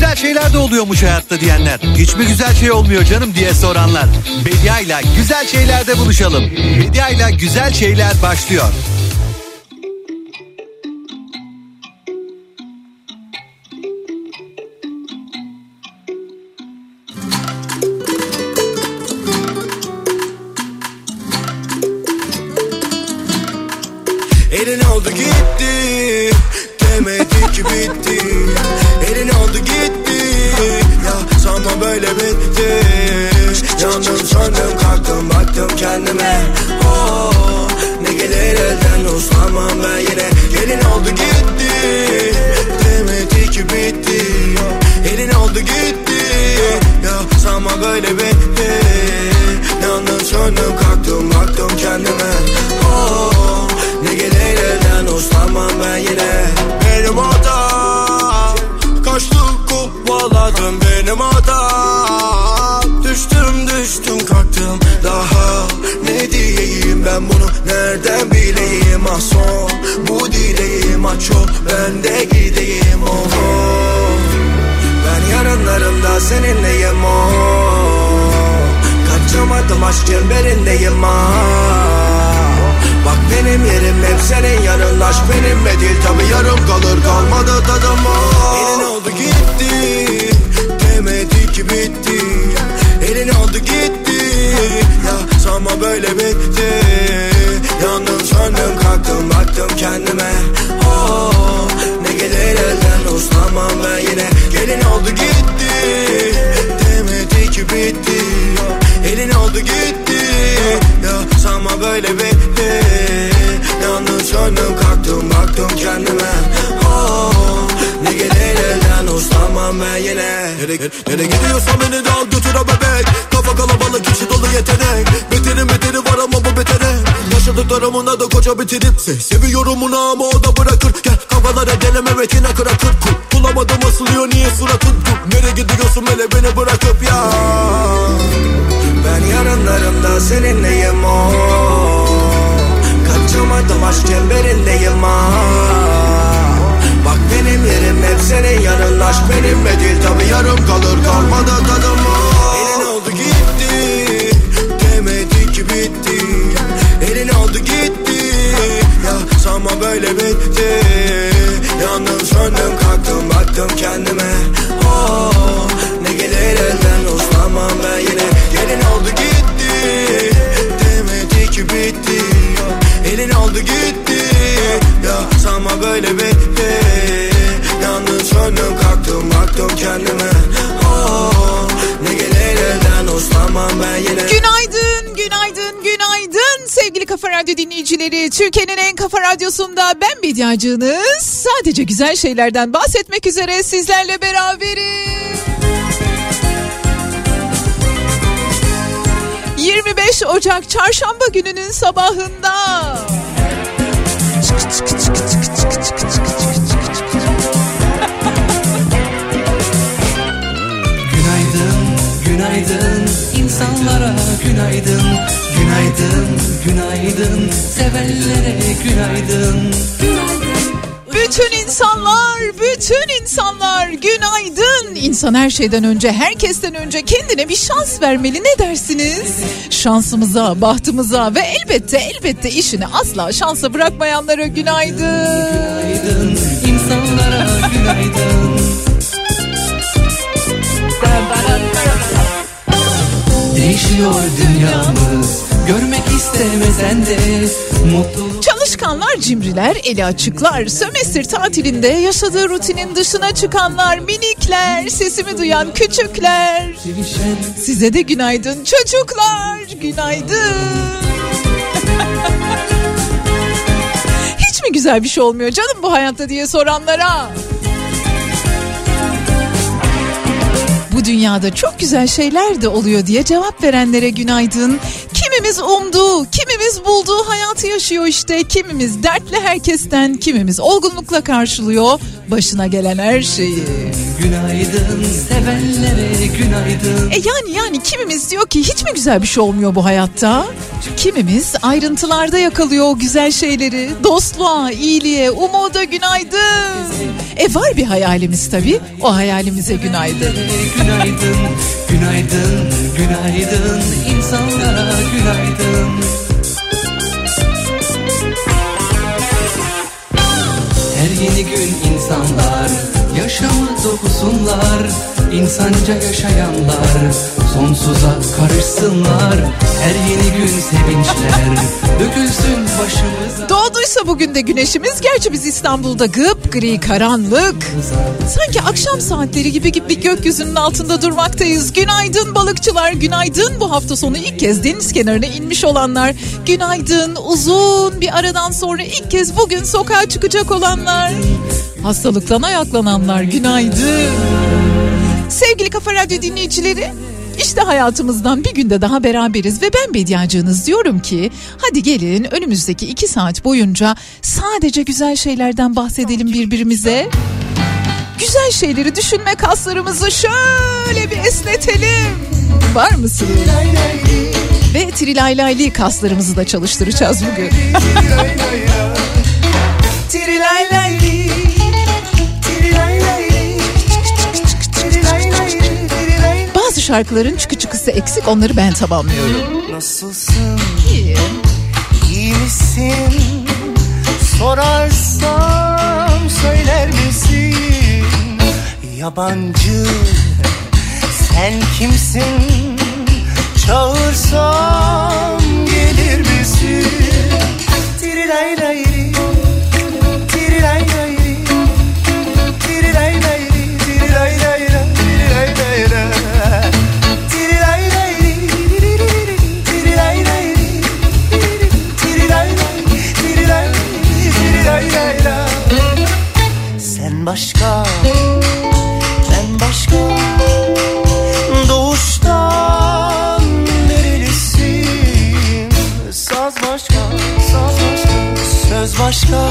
güzel şeyler de oluyormuş hayatta diyenler. Hiç mi güzel şey olmuyor canım diye soranlar. Bediayla güzel şeylerde buluşalım. Bediayla güzel şeyler başlıyor. Radyosunda ben Bediacığınız sadece güzel şeylerden bahsetmek üzere sizlerle beraberim. 25 Ocak Çarşamba gününün sabahında. Günaydın, günaydın insanlara günaydın Günaydın, günaydın, severlere günaydın. Bütün insanlar, bütün insanlar günaydın. İnsan her şeyden önce, herkesten önce kendine bir şans vermeli ne dersiniz? Şansımıza, bahtımıza ve elbette elbette işini asla şansa bırakmayanlara günaydın. Günaydın, insanlara günaydın. Değişiyor dünyamız Görmek istemesen de mutluluk... Çalışkanlar cimriler, eli açıklar, sömestr tatilinde yaşadığı rutinin dışına çıkanlar, minikler, sesimi duyan küçükler. Size de günaydın çocuklar, günaydın. Hiç mi güzel bir şey olmuyor canım bu hayatta diye soranlara? Bu dünyada çok güzel şeyler de oluyor diye cevap verenlere günaydın. Kim kimimiz umdu, kimimiz buldu hayatı yaşıyor işte. Kimimiz dertle herkesten, kimimiz olgunlukla karşılıyor başına gelen her şeyi. Günaydın sevenlere günaydın. E yani yani kimimiz diyor ki hiç mi güzel bir şey olmuyor bu hayatta? Kimimiz ayrıntılarda yakalıyor o güzel şeyleri. Dostluğa, iyiliğe, umuda günaydın. E var bir hayalimiz tabii. O hayalimize günaydın. Günaydın, günaydın, günaydın insanlara günaydın. Her yeni gün insanlar yaşamı dokusunlar insanca yaşayanlar sonsuza karışsınlar Her yeni gün sevinçler dökülsün başımıza Doğduysa bugün de güneşimiz. Gerçi biz İstanbul'da gıp gri karanlık. Sanki akşam saatleri gibi gibi gökyüzünün altında durmaktayız. Günaydın balıkçılar, günaydın bu hafta sonu ilk kez deniz kenarına inmiş olanlar. Günaydın uzun bir aradan sonra ilk kez bugün sokağa çıkacak olanlar. Hastalıktan ayaklananlar günaydın. Sevgili Kafa Radyo dinleyicileri işte hayatımızdan bir günde daha beraberiz ve ben Bediacınız diyorum ki hadi gelin önümüzdeki iki saat boyunca sadece güzel şeylerden bahsedelim birbirimize. Güzel şeyleri düşünme kaslarımızı şöyle bir esnetelim. Var mısınız? Ve trilaylaylı kaslarımızı da çalıştıracağız bugün. Bazı şarkıların çıkı çıkısı eksik onları ben tamamlıyorum. Nasılsın? İyi. iyi misin? Sorarsam söyler misin? Yabancı sen kimsin? Çağırsam gelir misin? Tirilaylayri, başka, ben başka. Doğuştan nerelisin? Saz başka, saz başka Söz başka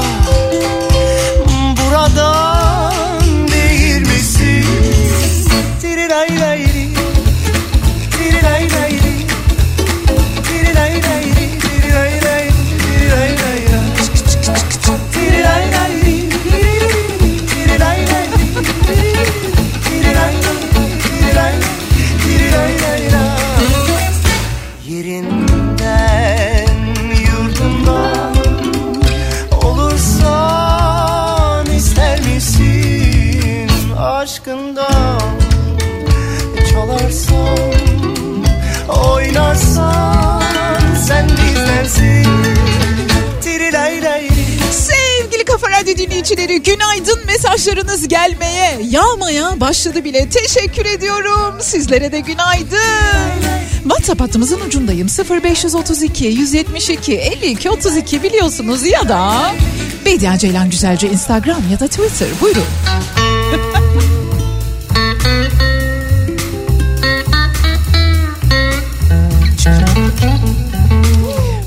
dinleyicileri günaydın mesajlarınız gelmeye yağmaya başladı bile. Teşekkür ediyorum. Sizlere de günaydın. WhatsApp hattımızın ucundayım 0532 172 52 32 biliyorsunuz ya da Bedia Ceylan Güzelce Instagram ya da Twitter buyurun.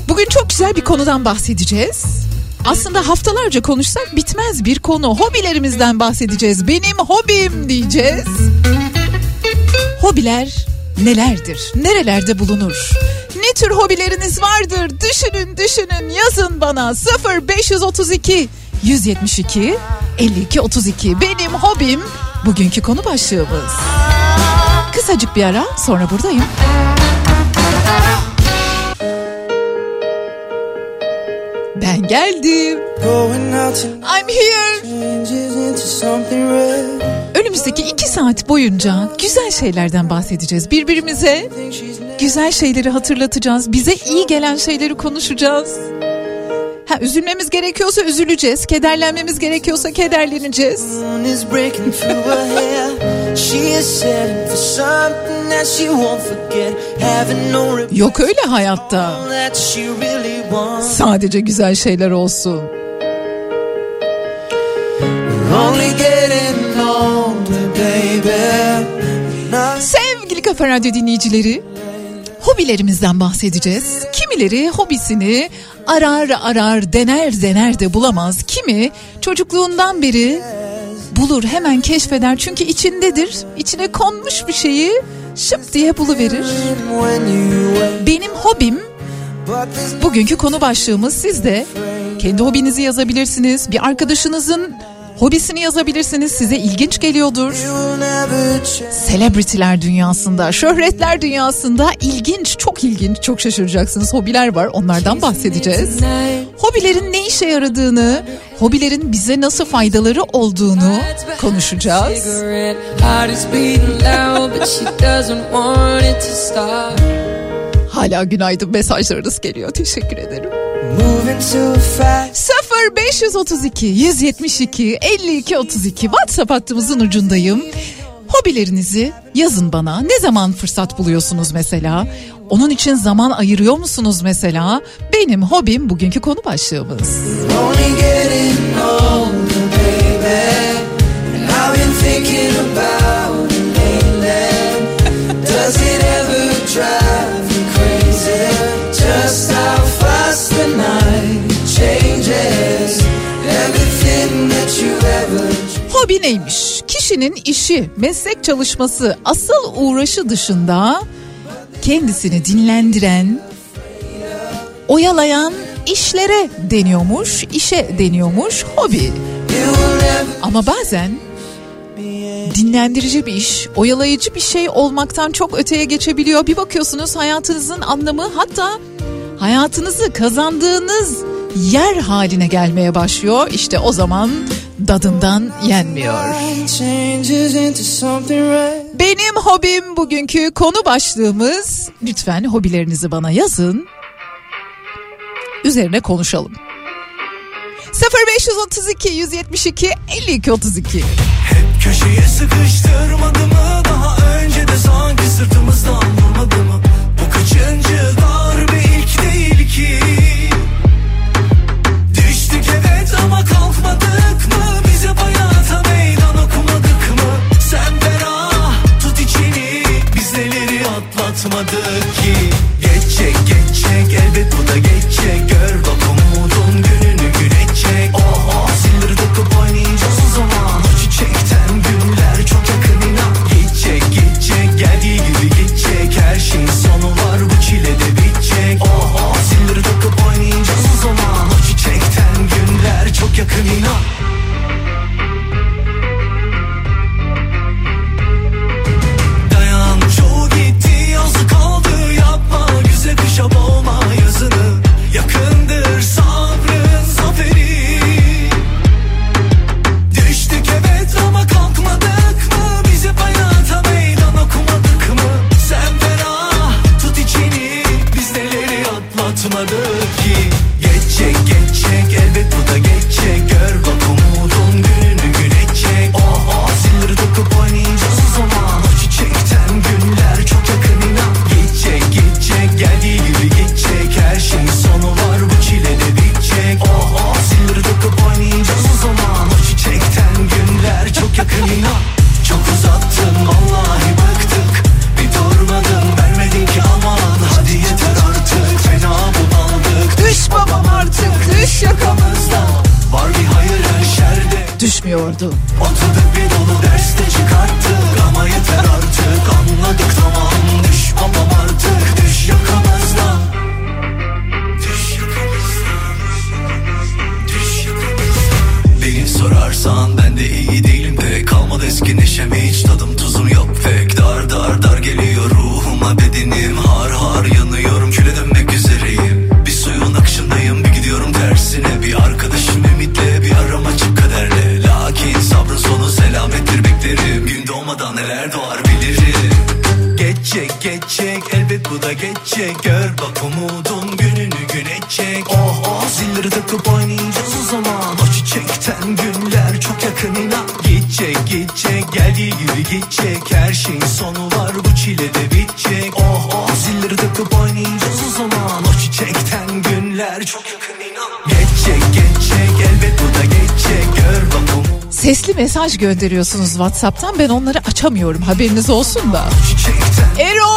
Bugün çok güzel bir konudan bahsedeceğiz. Aslında haftalarca konuşsak bitmez bir konu. Hobilerimizden bahsedeceğiz. Benim hobim diyeceğiz. Hobiler nelerdir? Nerelerde bulunur? Ne tür hobileriniz vardır? Düşünün düşünün yazın bana 0532 172 52 32 benim hobim bugünkü konu başlığımız. Kısacık bir ara sonra buradayım. Geldim. I'm here. Önümüzdeki iki saat boyunca güzel şeylerden bahsedeceğiz birbirimize. Güzel şeyleri hatırlatacağız. Bize iyi gelen şeyleri konuşacağız. Ha, üzülmemiz gerekiyorsa üzüleceğiz. Kederlenmemiz gerekiyorsa kederleneceğiz. Yok öyle hayatta. Sadece güzel şeyler olsun. Sevgili Kafa Radyo dinleyicileri, hobilerimizden bahsedeceğiz. Kimileri hobisini arar arar dener dener de bulamaz. Kimi çocukluğundan beri bulur hemen keşfeder çünkü içindedir. İçine konmuş bir şeyi şıp diye buluverir. Benim hobim bugünkü konu başlığımız siz de kendi hobinizi yazabilirsiniz. Bir arkadaşınızın hobisini yazabilirsiniz. Size ilginç geliyordur. Celebrity'ler dünyasında, şöhretler dünyasında ilginç, çok ilginç, çok şaşıracaksınız hobiler var. Onlardan bahsedeceğiz. Hobilerin ne işe yaradığını, hobilerin bize nasıl faydaları olduğunu konuşacağız. Hala günaydın mesajlarınız geliyor. Teşekkür ederim. 0 532 172 52 32 WhatsApp hattımızın ucundayım. Hobilerinizi yazın bana. Ne zaman fırsat buluyorsunuz mesela? Onun için zaman ayırıyor musunuz mesela? Benim hobim bugünkü konu başlığımız. Does it ever drive neymiş? Kişinin işi, meslek çalışması, asıl uğraşı dışında kendisini dinlendiren, oyalayan işlere deniyormuş, işe deniyormuş hobi. Ama bazen dinlendirici bir iş, oyalayıcı bir şey olmaktan çok öteye geçebiliyor. Bir bakıyorsunuz hayatınızın anlamı hatta hayatınızı kazandığınız yer haline gelmeye başlıyor. İşte o zaman dadından yenmiyor. Benim hobim bugünkü konu başlığımız. Lütfen hobilerinizi bana yazın. Üzerine konuşalım. 0532 172 52 32 Hep köşeye sıkıştırmadı mı daha önce de sanki sırtımızdan vurmadı mı bu kaçıncı atlatmadık geçecek Gör bak umudun gününü güneşecek Oh oh. Zilleri takıp oynayacağız o zaman. O çiçekten günler çok yakın inan Geçecek geçecek geldiği gibi geçecek Her şeyin sonu var bu çile de bitecek. Oh oh. Zilleri takıp oynayacağız o zaman. O çiçekten günler çok yakın inan Geçecek geçecek elbet bu da geçecek. Gör bak umudun Sesli mesaj gönderiyorsunuz WhatsApp'tan. Ben onları açamıyorum. Haberiniz olsun da. Erol!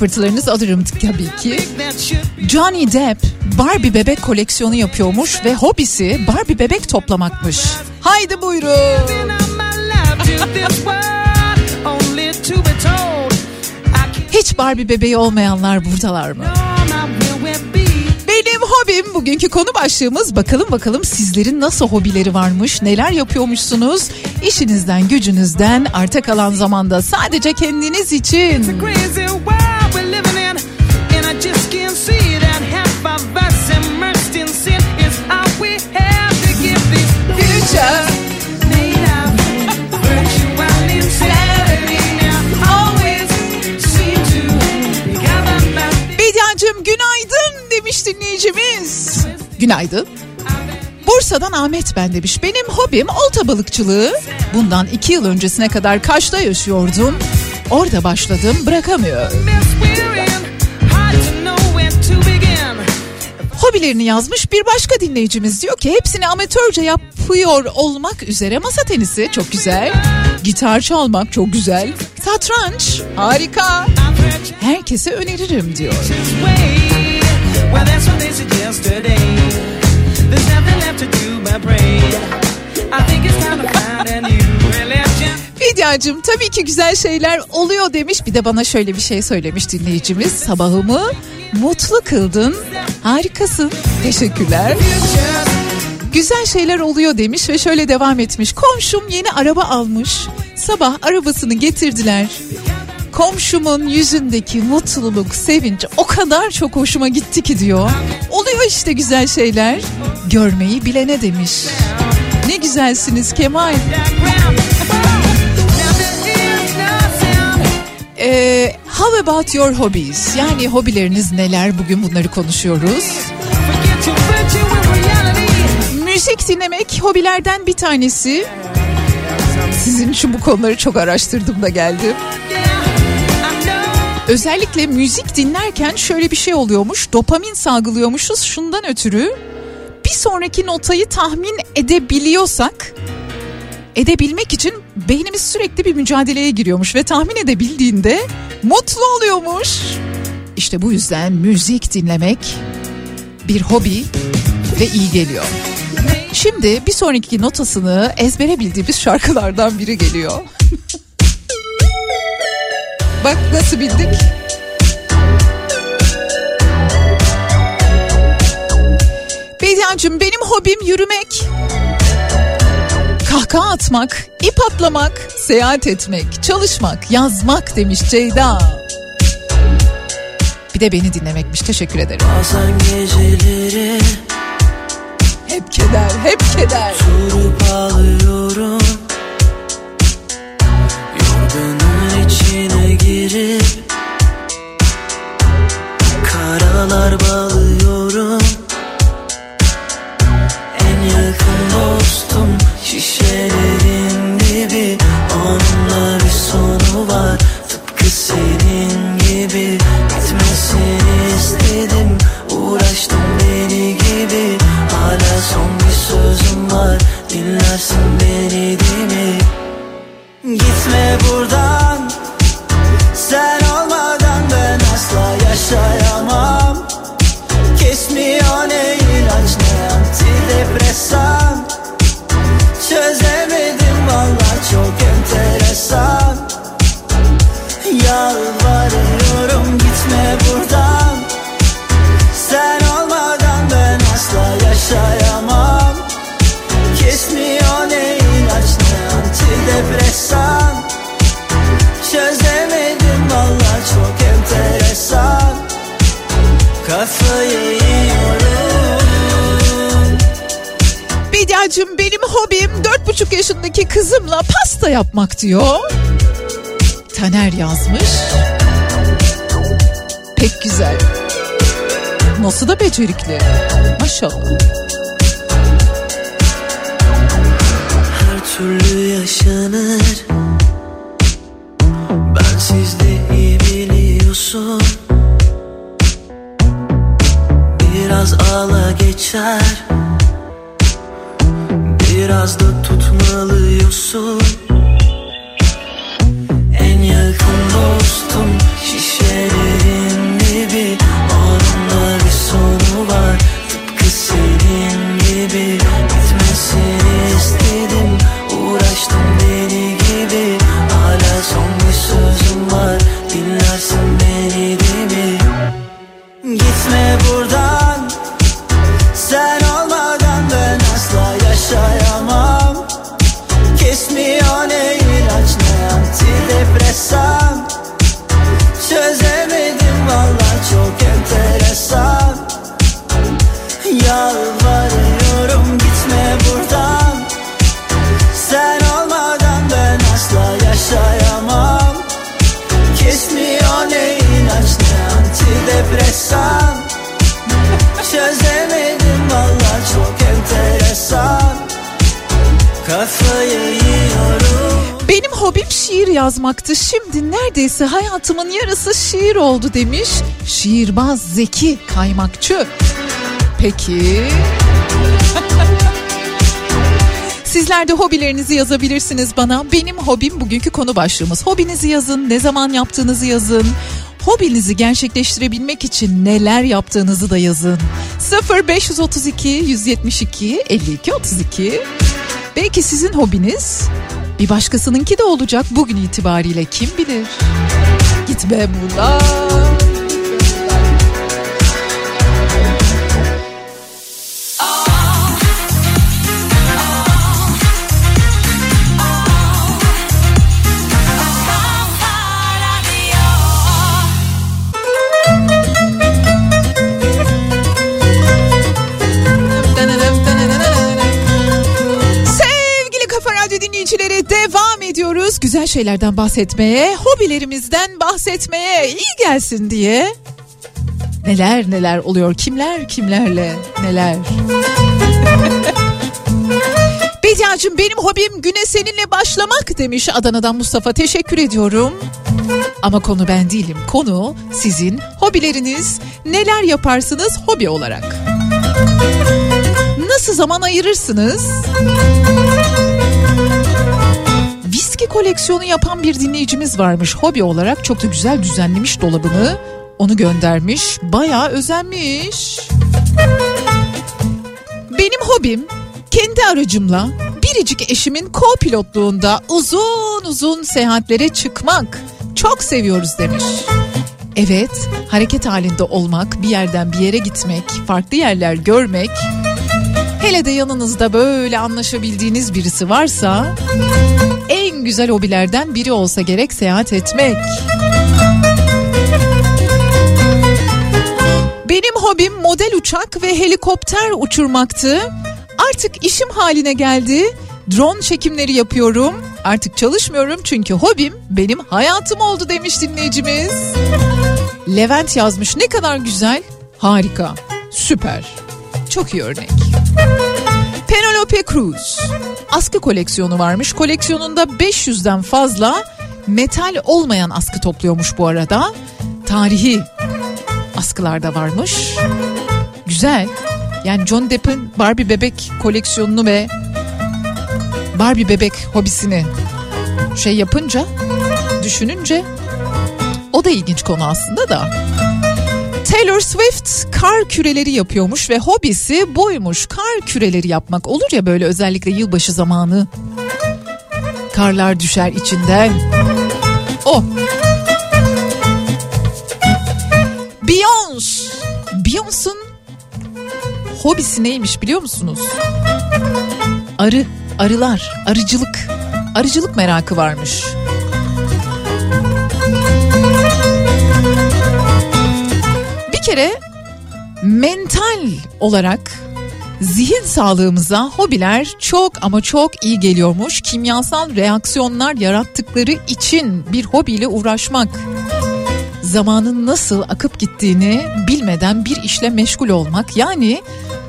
Kıpırtılarınız alırım tabii ki. Johnny Depp Barbie bebek koleksiyonu yapıyormuş ve hobisi Barbie bebek toplamakmış. Haydi buyurun. Hiç Barbie bebeği olmayanlar buradalar mı? Benim hobim bugünkü konu başlığımız bakalım bakalım sizlerin nasıl hobileri varmış neler yapıyormuşsunuz işinizden gücünüzden arta kalan zamanda sadece kendiniz için Crazy world we're Bediacım günaydın demiş dinleyicimiz günaydın Bursa'dan Ahmet ben demiş. Benim hobim olta balıkçılığı. Bundan iki yıl öncesine kadar Kaş'ta yaşıyordum. Orada başladım bırakamıyor. Hobilerini yazmış bir başka dinleyicimiz diyor ki hepsini amatörce yapıyor olmak üzere masa tenisi çok güzel. Gitar çalmak çok güzel. Satranç harika. Herkese öneririm diyor. Fidyacığım tabii ki güzel şeyler oluyor demiş. Bir de bana şöyle bir şey söylemiş dinleyicimiz. Sabahımı mutlu kıldın. Harikasın. Teşekkürler. Güzel şeyler oluyor demiş ve şöyle devam etmiş. Komşum yeni araba almış. Sabah arabasını getirdiler. Komşumun yüzündeki mutluluk, sevinç o kadar çok hoşuma gitti ki diyor. Oluyor işte güzel şeyler. Görmeyi bilene demiş. Ne güzelsiniz Kemal. Ee, how about your hobbies? Yani hobileriniz neler? Bugün bunları konuşuyoruz. Müzik dinlemek hobilerden bir tanesi. Sizin için bu konuları çok araştırdım da geldim. Özellikle müzik dinlerken şöyle bir şey oluyormuş. Dopamin salgılıyormuşuz şundan ötürü. Bir sonraki notayı tahmin edebiliyorsak edebilmek için beynimiz sürekli bir mücadeleye giriyormuş ve tahmin edebildiğinde mutlu oluyormuş. İşte bu yüzden müzik dinlemek bir hobi ve iyi geliyor. Şimdi bir sonraki notasını ezbere bildiğimiz şarkılardan biri geliyor. Bak nasıl bildik? Bediacığım benim hobim yürümek. Kahkaha atmak, ip atlamak, seyahat etmek, çalışmak, yazmak demiş Ceyda. Bir de beni dinlemekmiş. Teşekkür ederim. Bazen geceleri Hep keder, hep keder. durup ağlıyorum dinlersin beni değil mi? Gitme buradan. Sen olmadan ben asla yaşayamam. Kesmiyor ne ilaç ne antidepresan Kafayı yiyorum Bediacığım benim hobim dört buçuk yaşındaki kızımla pasta yapmak diyor. Taner yazmış. Pek güzel. Nasıl da becerikli. Maşallah. türlü yaşanır Ben sizde iyi biliyorsun Ağla geçer. Biraz da tutmalıyorsun antidepresan Çözemedim valla çok enteresan Kafayı yiyorum Benim hobim şiir yazmaktı. Şimdi neredeyse hayatımın yarısı şiir oldu demiş. Şiirbaz Zeki Kaymakçı. Peki. Sizler de hobilerinizi yazabilirsiniz bana. Benim hobim bugünkü konu başlığımız. Hobinizi yazın, ne zaman yaptığınızı yazın. Hobinizi gerçekleştirebilmek için neler yaptığınızı da yazın. 0532 172 52 32 Belki sizin hobiniz bir başkasınınki de olacak bugün itibariyle kim bilir. Gitme buradan. Güzel şeylerden bahsetmeye, hobilerimizden bahsetmeye iyi gelsin diye. Neler neler oluyor, kimler kimlerle neler. Bediacığım benim hobim güne seninle başlamak demiş Adana'dan Mustafa. Teşekkür ediyorum. Ama konu ben değilim. Konu sizin hobileriniz. Neler yaparsınız hobi olarak? Nasıl zaman ayırırsınız? Koleksiyonu yapan bir dinleyicimiz varmış. Hobi olarak çok da güzel düzenlemiş dolabını. Onu göndermiş. Bayağı özenmiş. Benim hobim kendi aracımla biricik eşimin co-pilotluğunda uzun uzun seyahatlere çıkmak. Çok seviyoruz demiş. Evet, hareket halinde olmak, bir yerden bir yere gitmek, farklı yerler görmek. Hele de yanınızda böyle anlaşabildiğiniz birisi varsa güzel hobilerden biri olsa gerek seyahat etmek. Benim hobim model uçak ve helikopter uçurmaktı. Artık işim haline geldi. Drone çekimleri yapıyorum. Artık çalışmıyorum çünkü hobim benim hayatım oldu demiş dinleyicimiz. Levent yazmış ne kadar güzel. Harika. Süper. Çok iyi örnek. Penelope Cruz. Askı koleksiyonu varmış. Koleksiyonunda 500'den fazla metal olmayan askı topluyormuş bu arada. Tarihi askılar da varmış. Güzel. Yani John Depp'in Barbie bebek koleksiyonunu ve Barbie bebek hobisini şey yapınca, düşününce o da ilginç konu aslında da. Taylor Swift kar küreleri yapıyormuş ve hobisi buymuş. Kar küreleri yapmak olur ya böyle özellikle yılbaşı zamanı. Karlar düşer içinden. O. Beyoncé. Beyoncé'un hobisi neymiş biliyor musunuz? Arı, arılar, arıcılık. Arıcılık merakı varmış. Kere mental olarak zihin sağlığımıza hobiler çok ama çok iyi geliyormuş. Kimyasal reaksiyonlar yarattıkları için bir hobiyle uğraşmak zamanın nasıl akıp gittiğini bilmeden bir işle meşgul olmak yani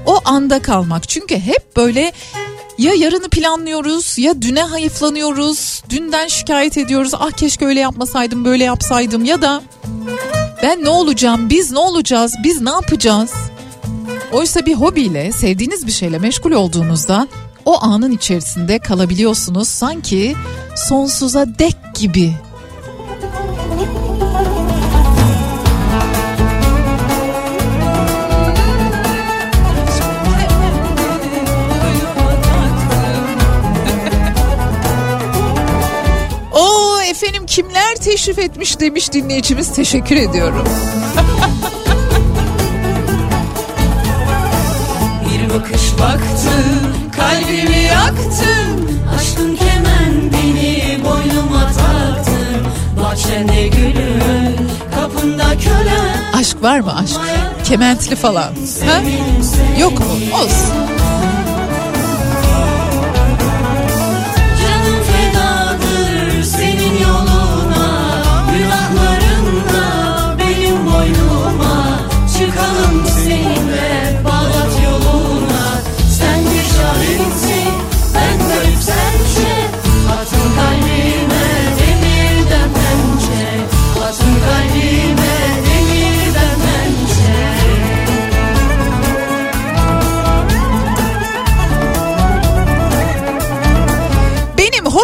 o anda kalmak. Çünkü hep böyle Ya yarını planlıyoruz ya düne hayıflanıyoruz. Dünden şikayet ediyoruz. Ah keşke öyle yapmasaydım böyle yapsaydım ya da ben ne olacağım biz ne olacağız biz ne yapacağız? Oysa bir hobiyle sevdiğiniz bir şeyle meşgul olduğunuzda o anın içerisinde kalabiliyorsunuz sanki sonsuza dek gibi. Efendim kimler teşrif etmiş demiş dinleyicimiz teşekkür ediyorum. Bir bakış baktın kalbimi yaktın Aşkın kemen beni boynuma taktın Bahçende gülün kapında kölen Aşk var mı aşk? Kementli falan. Ha? Yok mu? Olsun.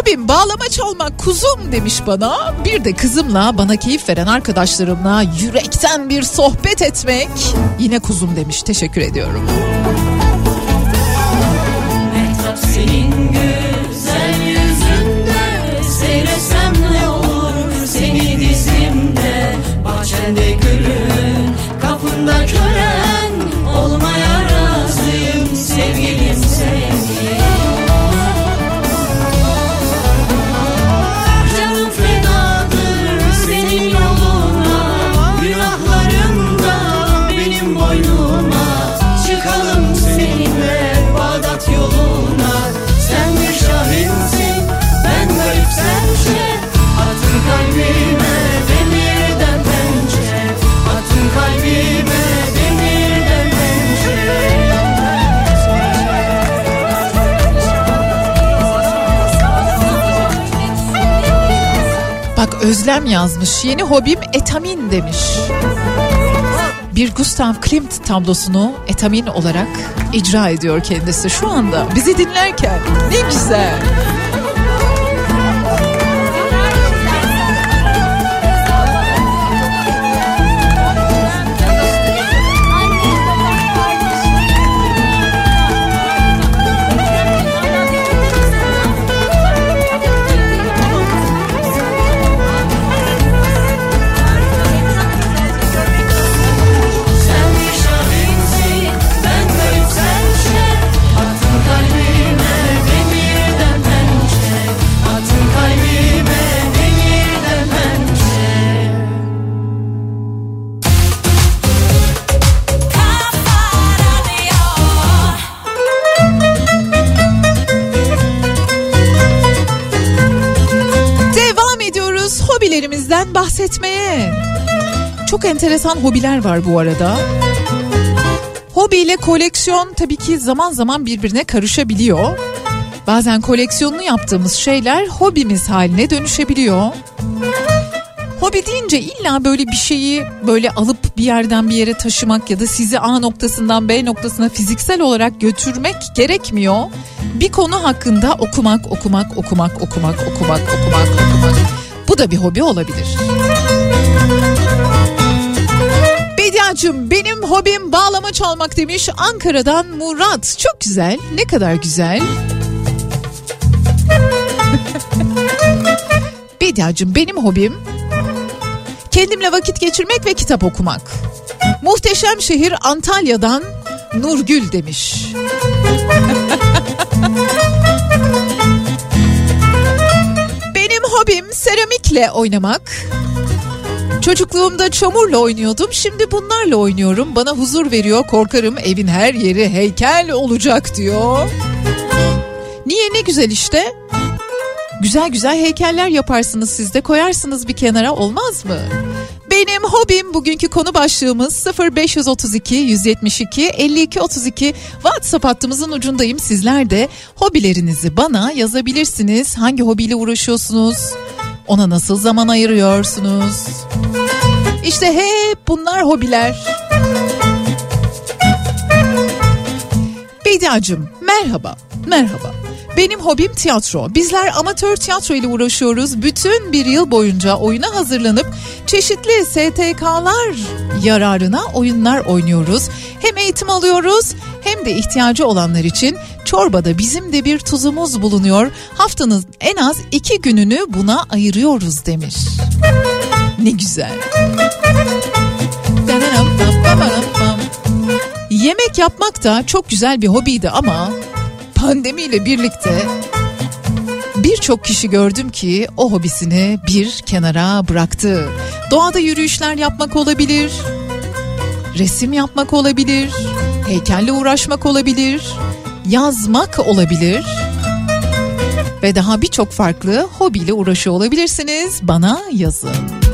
Hobim bağlama çalmak kuzum demiş bana. Bir de kızımla bana keyif veren arkadaşlarımla yürekten bir sohbet etmek. Yine kuzum demiş teşekkür ediyorum. Özlem yazmış yeni hobim etamin demiş. Bir Gustav Klimt tablosunu etamin olarak icra ediyor kendisi şu anda bizi dinlerken. Ne güzel. Hobilerimizden bahsetmeye. Çok enteresan hobiler var bu arada. Hobi ile koleksiyon tabii ki zaman zaman birbirine karışabiliyor. Bazen koleksiyonunu yaptığımız şeyler hobimiz haline dönüşebiliyor. Hobi deyince illa böyle bir şeyi böyle alıp bir yerden bir yere taşımak ya da sizi A noktasından B noktasına fiziksel olarak götürmek gerekmiyor. Bir konu hakkında okumak, okumak, okumak, okumak, okumak, okumak, okumak. Bu da bir hobi olabilir. Bediacığım benim hobim bağlama çalmak demiş Ankara'dan Murat. Çok güzel. Ne kadar güzel. Bediacığım benim hobim kendimle vakit geçirmek ve kitap okumak. Muhteşem şehir Antalya'dan Nurgül demiş. hobim seramikle oynamak. Çocukluğumda çamurla oynuyordum. Şimdi bunlarla oynuyorum. Bana huzur veriyor. Korkarım evin her yeri heykel olacak diyor. Niye ne güzel işte. Güzel güzel heykeller yaparsınız siz de koyarsınız bir kenara olmaz mı? Benim hobim bugünkü konu başlığımız 0532 172 52 32 WhatsApp hattımızın ucundayım. Sizler de hobilerinizi bana yazabilirsiniz. Hangi hobiyle uğraşıyorsunuz? Ona nasıl zaman ayırıyorsunuz? İşte hep bunlar hobiler. Bediacım merhaba. Merhaba. Benim hobim tiyatro. Bizler amatör tiyatro ile uğraşıyoruz. Bütün bir yıl boyunca oyuna hazırlanıp çeşitli STK'lar yararına oyunlar oynuyoruz. Hem eğitim alıyoruz hem de ihtiyacı olanlar için çorbada bizim de bir tuzumuz bulunuyor. Haftanın en az iki gününü buna ayırıyoruz demiş. Ne güzel. Yemek yapmak da çok güzel bir hobiydi ama pandemiyle birlikte birçok kişi gördüm ki o hobisini bir kenara bıraktı. Doğada yürüyüşler yapmak olabilir, resim yapmak olabilir, heykelle uğraşmak olabilir, yazmak olabilir ve daha birçok farklı hobiyle uğraşıyor olabilirsiniz. Bana yazın.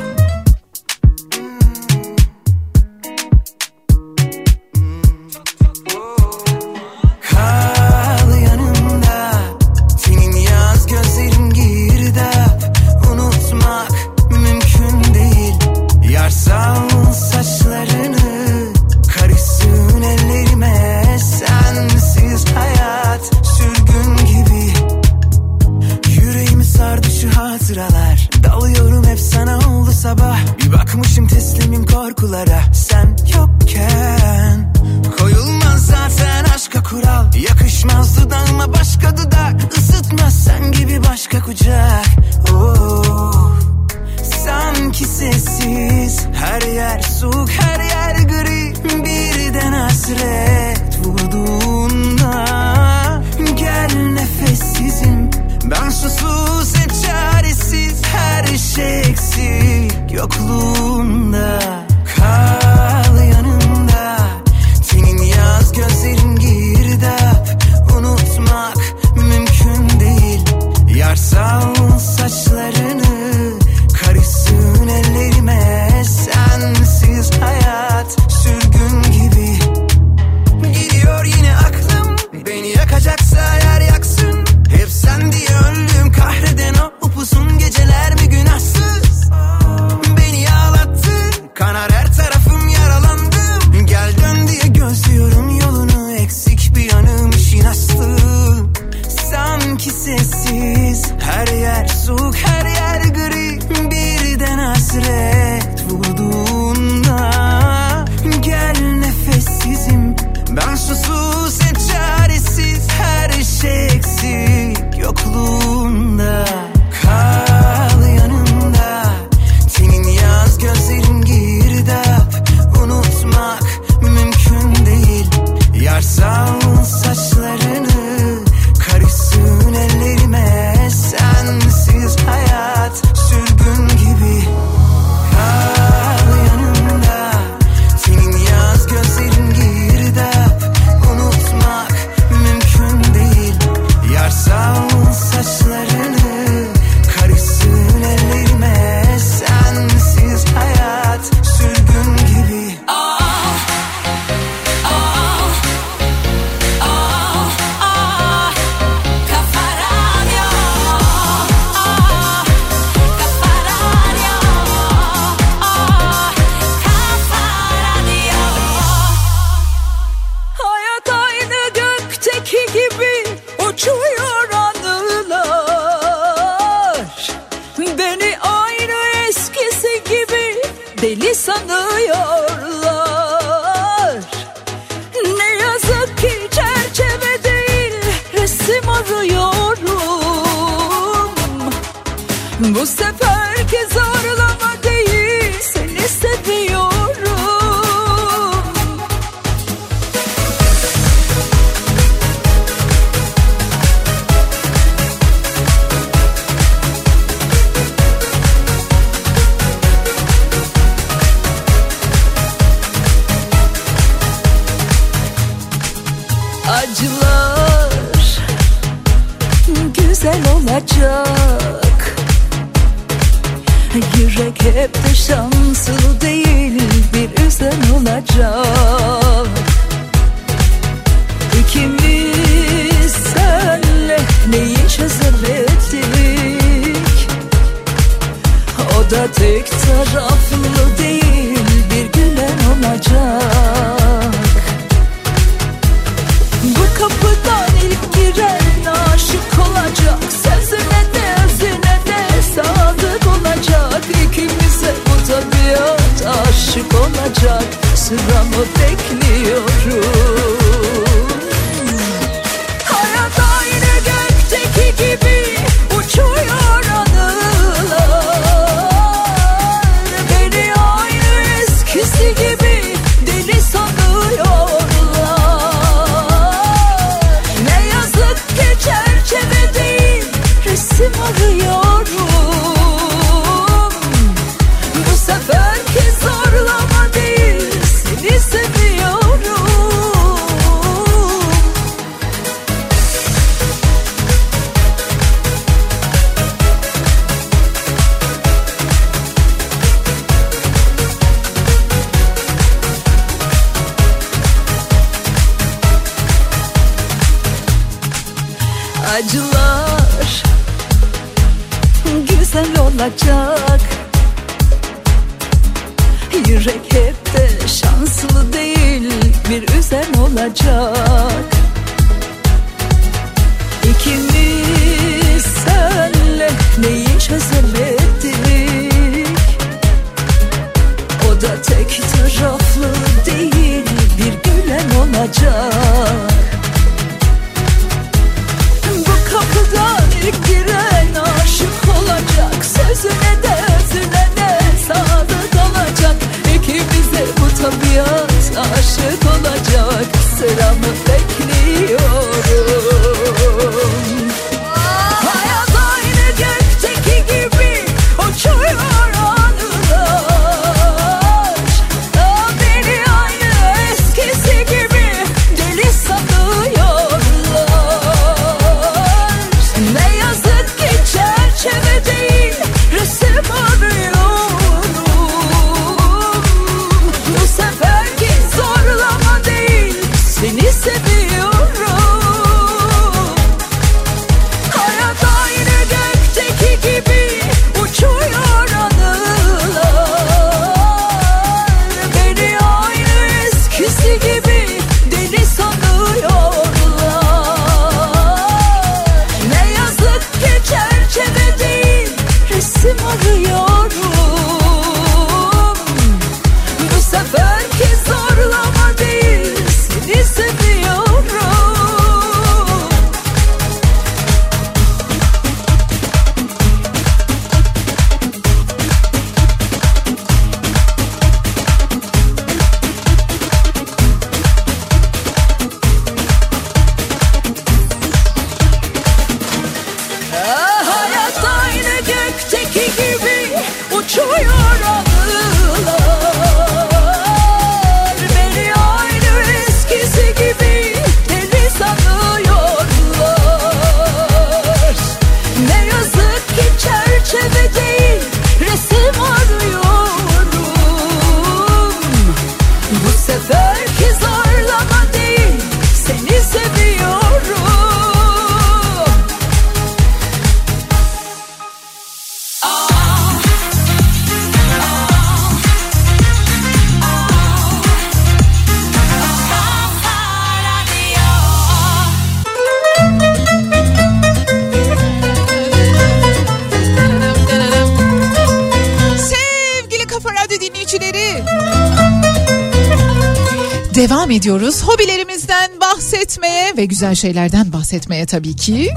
ediyoruz. Hobilerimizden bahsetmeye ve güzel şeylerden bahsetmeye tabii ki.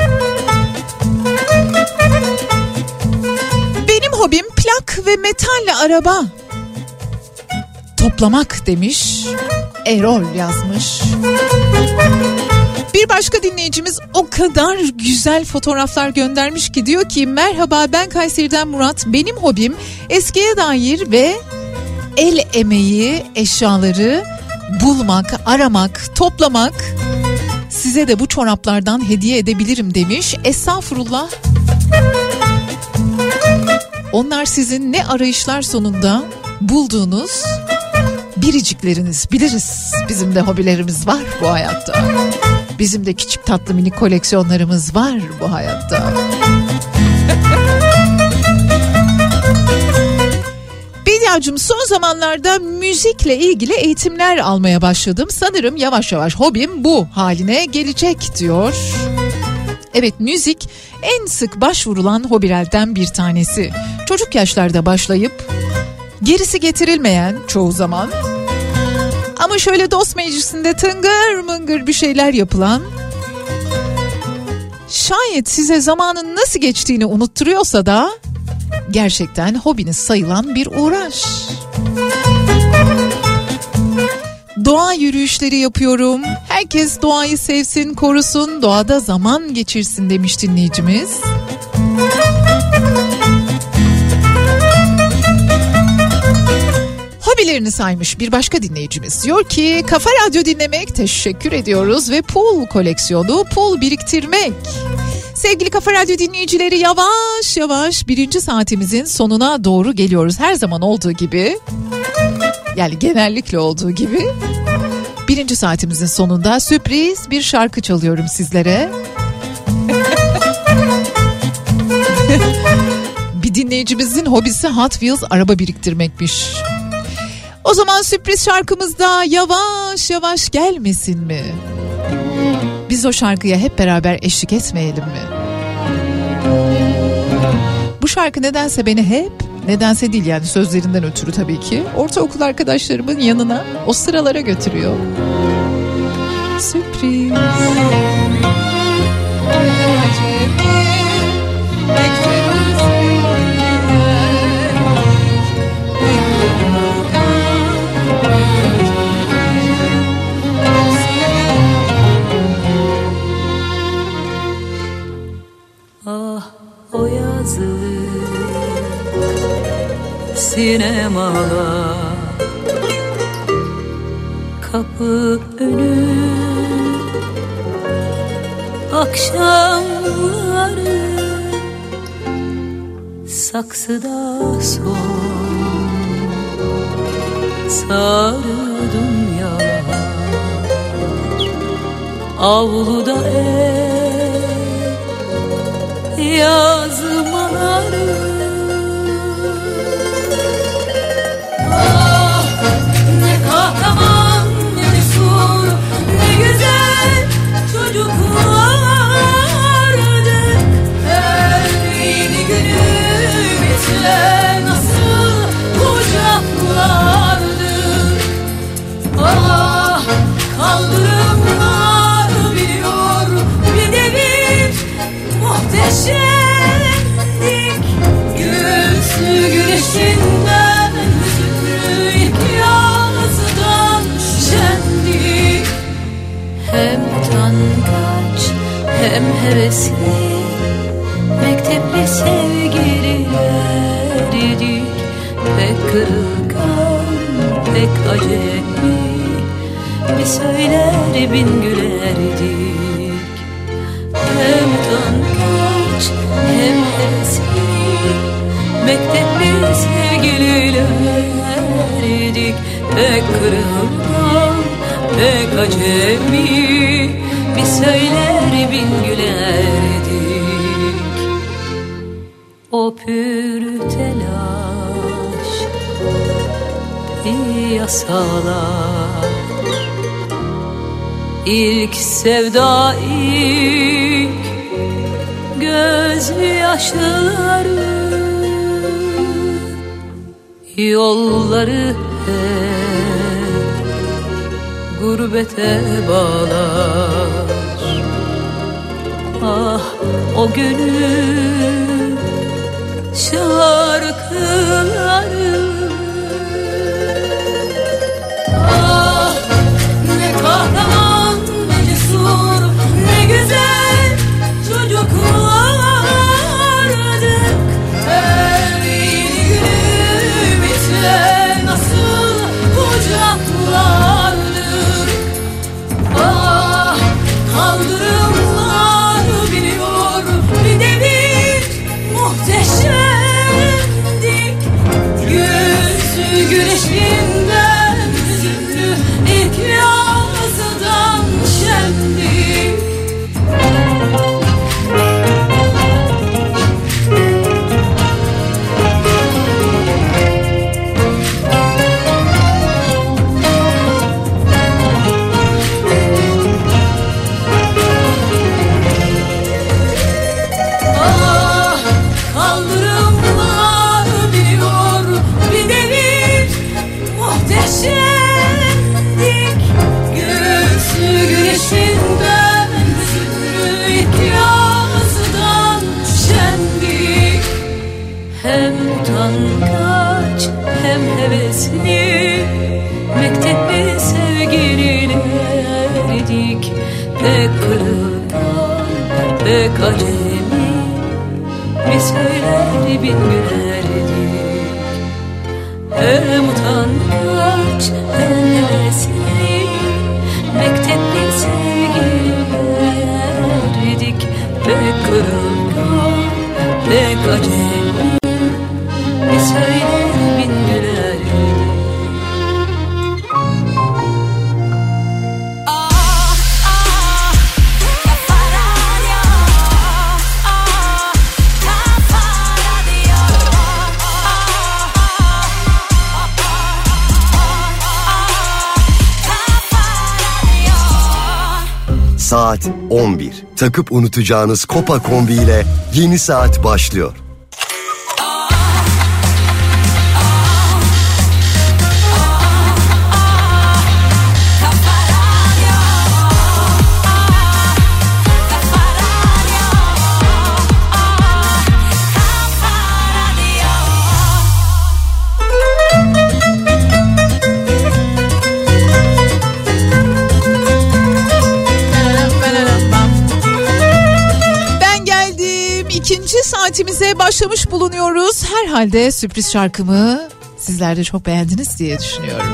Benim hobim plak ve metalle araba toplamak demiş. Erol yazmış. Bir başka dinleyicimiz o kadar güzel fotoğraflar göndermiş ki diyor ki merhaba ben Kayseri'den Murat. Benim hobim eskiye dair ve el emeği eşyaları bulmak, aramak, toplamak. Size de bu çoraplardan hediye edebilirim demiş. Estağfurullah. Onlar sizin ne arayışlar sonunda bulduğunuz biricikleriniz. Biliriz bizim de hobilerimiz var bu hayatta. Bizim de küçük tatlı mini koleksiyonlarımız var bu hayatta. Bediacığım son zamanlarda müzikle ilgili eğitimler almaya başladım. Sanırım yavaş yavaş hobim bu haline gelecek diyor. Evet müzik en sık başvurulan hobilerden bir tanesi. Çocuk yaşlarda başlayıp gerisi getirilmeyen çoğu zaman ama şöyle dost meclisinde tıngır mıngır bir şeyler yapılan şayet size zamanın nasıl geçtiğini unutturuyorsa da gerçekten hobiniz sayılan bir uğraş. Doğa yürüyüşleri yapıyorum. Herkes doğayı sevsin, korusun, doğada zaman geçirsin demiş dinleyicimiz. Hobilerini saymış bir başka dinleyicimiz diyor ki Kafa Radyo dinlemek teşekkür ediyoruz ve pool koleksiyonu pool biriktirmek. Sevgili Kafa Radyo dinleyicileri yavaş yavaş birinci saatimizin sonuna doğru geliyoruz. Her zaman olduğu gibi yani genellikle olduğu gibi birinci saatimizin sonunda sürpriz bir şarkı çalıyorum sizlere. bir dinleyicimizin hobisi Hot Wheels araba biriktirmekmiş. O zaman sürpriz şarkımız da yavaş yavaş gelmesin mi? Biz o şarkıya hep beraber eşlik etmeyelim mi? Bu şarkı nedense beni hep, nedense değil yani sözlerinden ötürü tabii ki, ortaokul arkadaşlarımın yanına o sıralara götürüyor. Sürpriz. Sinemalar. Kapı önü. Akşamları. Saksıda son. Sarı dünyalar avluda ev yazmaları hem hevesli Mektepli sevgililerdik Pek kırılgan pek acemi. Bir söyler bin gülerdik İlk sevda ilk gözyaşları Yolları hep gurbete bağlar. Ah o günün şarkıları Takıp unutacağınız Kopa kombi ile yeni saat başlıyor. Başlamış bulunuyoruz. Herhalde sürpriz şarkımı sizler de çok beğendiniz diye düşünüyorum.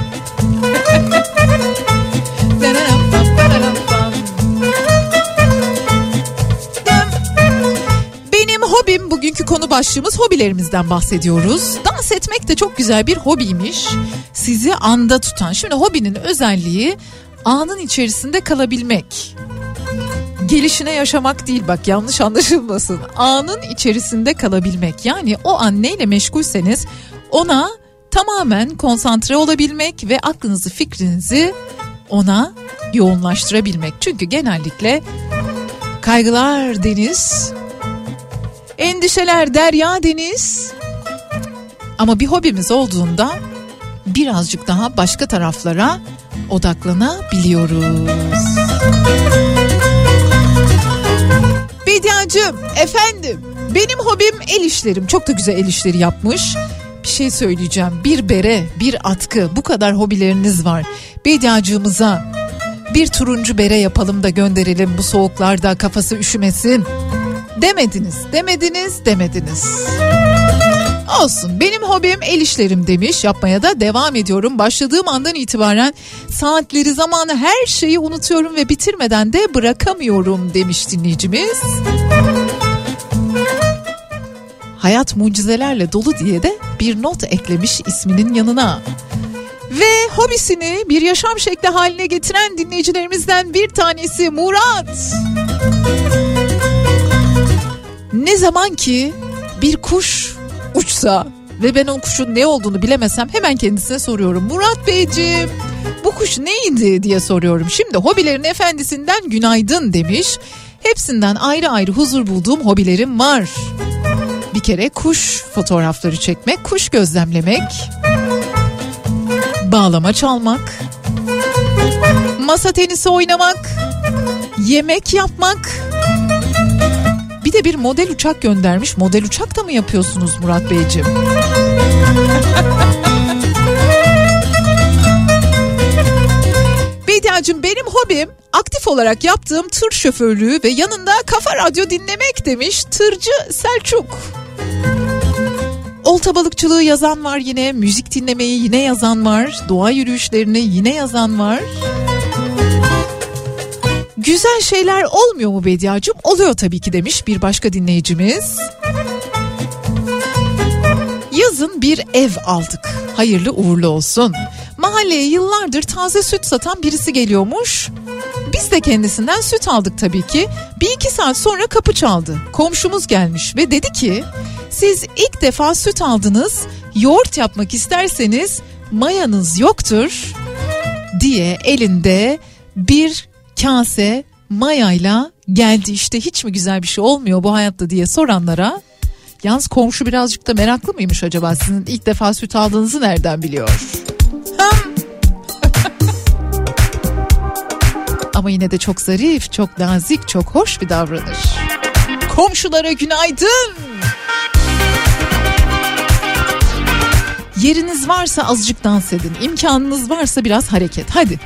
Benim hobim bugünkü konu başlığımız hobilerimizden bahsediyoruz. Dans etmek de çok güzel bir hobiymiş. Sizi anda tutan. Şimdi hobinin özelliği anın içerisinde kalabilmek gelişine yaşamak değil bak yanlış anlaşılmasın. Anın içerisinde kalabilmek. Yani o an neyle meşgulseniz ona tamamen konsantre olabilmek ve aklınızı fikrinizi ona yoğunlaştırabilmek. Çünkü genellikle kaygılar deniz, endişeler derya deniz. Ama bir hobimiz olduğunda birazcık daha başka taraflara odaklanabiliyoruz. Bediacığım efendim benim hobim el işlerim. Çok da güzel el işleri yapmış. Bir şey söyleyeceğim. Bir bere, bir atkı bu kadar hobileriniz var. Bediacığımıza bir turuncu bere yapalım da gönderelim bu soğuklarda kafası üşümesin. Demediniz, demediniz, demediniz. Olsun benim hobim el işlerim demiş yapmaya da devam ediyorum. Başladığım andan itibaren saatleri zamanı her şeyi unutuyorum ve bitirmeden de bırakamıyorum demiş dinleyicimiz. Hayat mucizelerle dolu diye de bir not eklemiş isminin yanına. Ve hobisini bir yaşam şekli haline getiren dinleyicilerimizden bir tanesi Murat. Ne zaman ki bir kuş uçsa ve ben o kuşun ne olduğunu bilemesem hemen kendisine soruyorum. Murat Beyciğim bu kuş neydi diye soruyorum. Şimdi hobilerin efendisinden günaydın demiş. Hepsinden ayrı ayrı huzur bulduğum hobilerim var. Kere kuş fotoğrafları çekmek, kuş gözlemlemek, bağlama çalmak, masa tenisi oynamak, yemek yapmak, bir de bir model uçak göndermiş. Model uçak da mı yapıyorsunuz Murat Beyciğim? Bediacığım benim hobim aktif olarak yaptığım tır şoförlüğü ve yanında kafa radyo dinlemek demiş tırcı Selçuk. Olta balıkçılığı yazan var yine, müzik dinlemeyi yine yazan var, doğa yürüyüşlerini yine yazan var. Güzel şeyler olmuyor mu Bediacığım? Oluyor tabii ki demiş bir başka dinleyicimiz. Yazın bir ev aldık. Hayırlı uğurlu olsun. Mahalleye yıllardır taze süt satan birisi geliyormuş. Biz de kendisinden süt aldık tabii ki. Bir iki saat sonra kapı çaldı. Komşumuz gelmiş ve dedi ki siz ilk defa süt aldınız. Yoğurt yapmak isterseniz mayanız yoktur diye elinde bir kase mayayla geldi işte hiç mi güzel bir şey olmuyor bu hayatta diye soranlara Yalnız komşu birazcık da meraklı mıymış acaba sizin ilk defa süt aldığınızı nereden biliyor? Ama yine de çok zarif, çok nazik, çok hoş bir davranış. Komşulara günaydın. Yeriniz varsa azıcık dans edin. İmkanınız varsa biraz hareket. Hadi.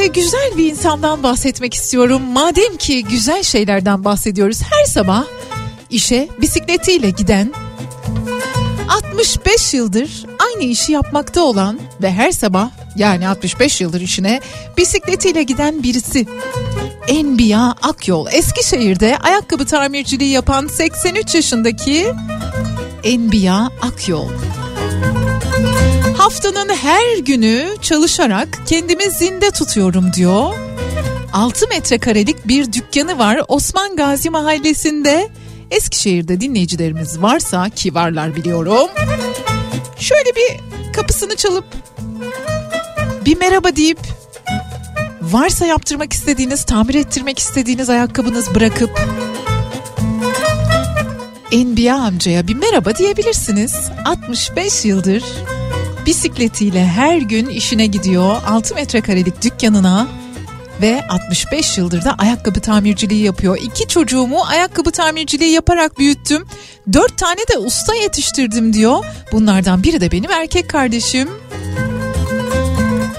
Size güzel bir insandan bahsetmek istiyorum. Madem ki güzel şeylerden bahsediyoruz her sabah işe bisikletiyle giden 65 yıldır aynı işi yapmakta olan ve her sabah yani 65 yıldır işine bisikletiyle giden birisi. Enbiya Akyol Eskişehir'de ayakkabı tamirciliği yapan 83 yaşındaki Enbiya Akyol. Haftanın her günü çalışarak kendimi zinde tutuyorum diyor. 6 metrekarelik bir dükkanı var Osman Gazi Mahallesi'nde. Eskişehir'de dinleyicilerimiz varsa ki varlar biliyorum. Şöyle bir kapısını çalıp bir merhaba deyip varsa yaptırmak istediğiniz, tamir ettirmek istediğiniz ayakkabınız bırakıp Enbiya amcaya bir merhaba diyebilirsiniz. 65 yıldır bisikletiyle her gün işine gidiyor. 6 metrekarelik dükkanına ve 65 yıldır da ayakkabı tamirciliği yapıyor. İki çocuğumu ayakkabı tamirciliği yaparak büyüttüm. Dört tane de usta yetiştirdim diyor. Bunlardan biri de benim erkek kardeşim.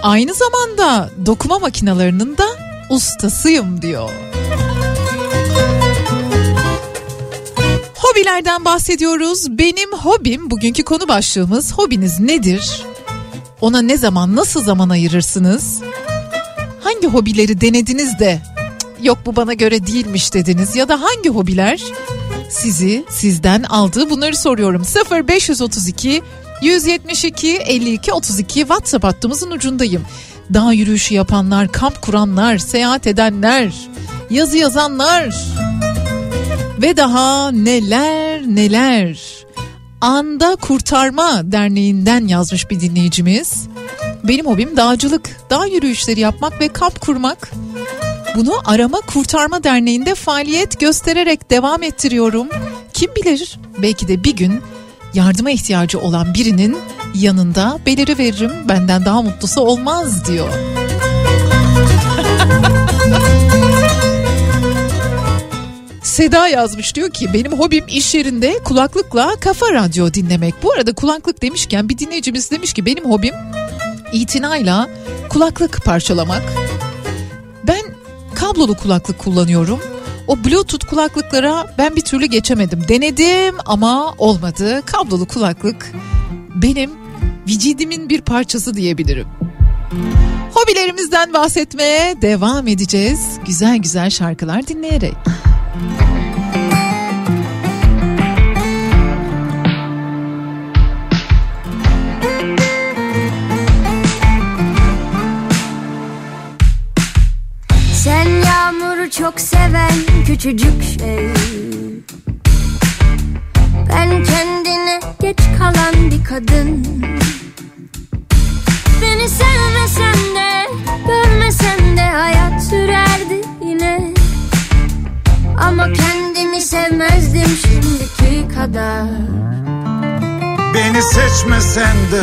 Aynı zamanda dokuma makinalarının da ustasıyım diyor. Hobilerden bahsediyoruz. Benim hobim bugünkü konu başlığımız hobiniz nedir? Ona ne zaman nasıl zaman ayırırsınız? Hangi hobileri denediniz de "Cık, yok bu bana göre değilmiş dediniz ya da hangi hobiler sizi sizden aldı bunları soruyorum. 0532 172 52 32 WhatsApp hattımızın ucundayım. Dağ yürüyüşü yapanlar, kamp kuranlar, seyahat edenler, yazı yazanlar ve daha neler neler. Anda Kurtarma Derneği'nden yazmış bir dinleyicimiz. Benim hobim dağcılık, dağ yürüyüşleri yapmak ve kamp kurmak. Bunu Arama Kurtarma Derneği'nde faaliyet göstererek devam ettiriyorum. Kim bilir belki de bir gün yardıma ihtiyacı olan birinin yanında beliri veririm. Benden daha mutlusu olmaz diyor. Seda yazmış diyor ki benim hobim iş yerinde kulaklıkla kafa radyo dinlemek. Bu arada kulaklık demişken bir dinleyicimiz demiş ki benim hobim itinayla kulaklık parçalamak. Ben kablolu kulaklık kullanıyorum. O bluetooth kulaklıklara ben bir türlü geçemedim. Denedim ama olmadı. Kablolu kulaklık benim vicidimin bir parçası diyebilirim. Hobilerimizden bahsetmeye devam edeceğiz. Güzel güzel şarkılar dinleyerek. Çok seven küçücük şey. Ben kendine geç kalan bir kadın. Beni sevmesen de görmesen de hayat sürerdi yine. Ama kendimi sevmezdim şimdiki kadar. Beni seçmesen de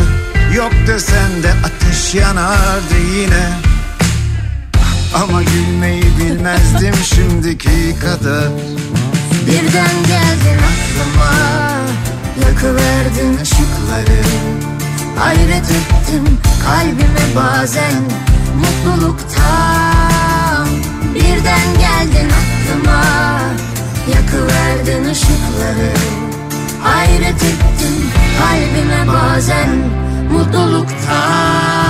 yok desen de ateş yanardı yine Ama gülmeyi bilmezdim şimdiki kadar. Birden geldin aklıma Yakıverdin ışıkları. Hayret ettim kalbime bazen Mutluluktan. Birden geldin aklıma Yakıverdin ışıkları. Hayret ettim kalbime bazen Mutluluktan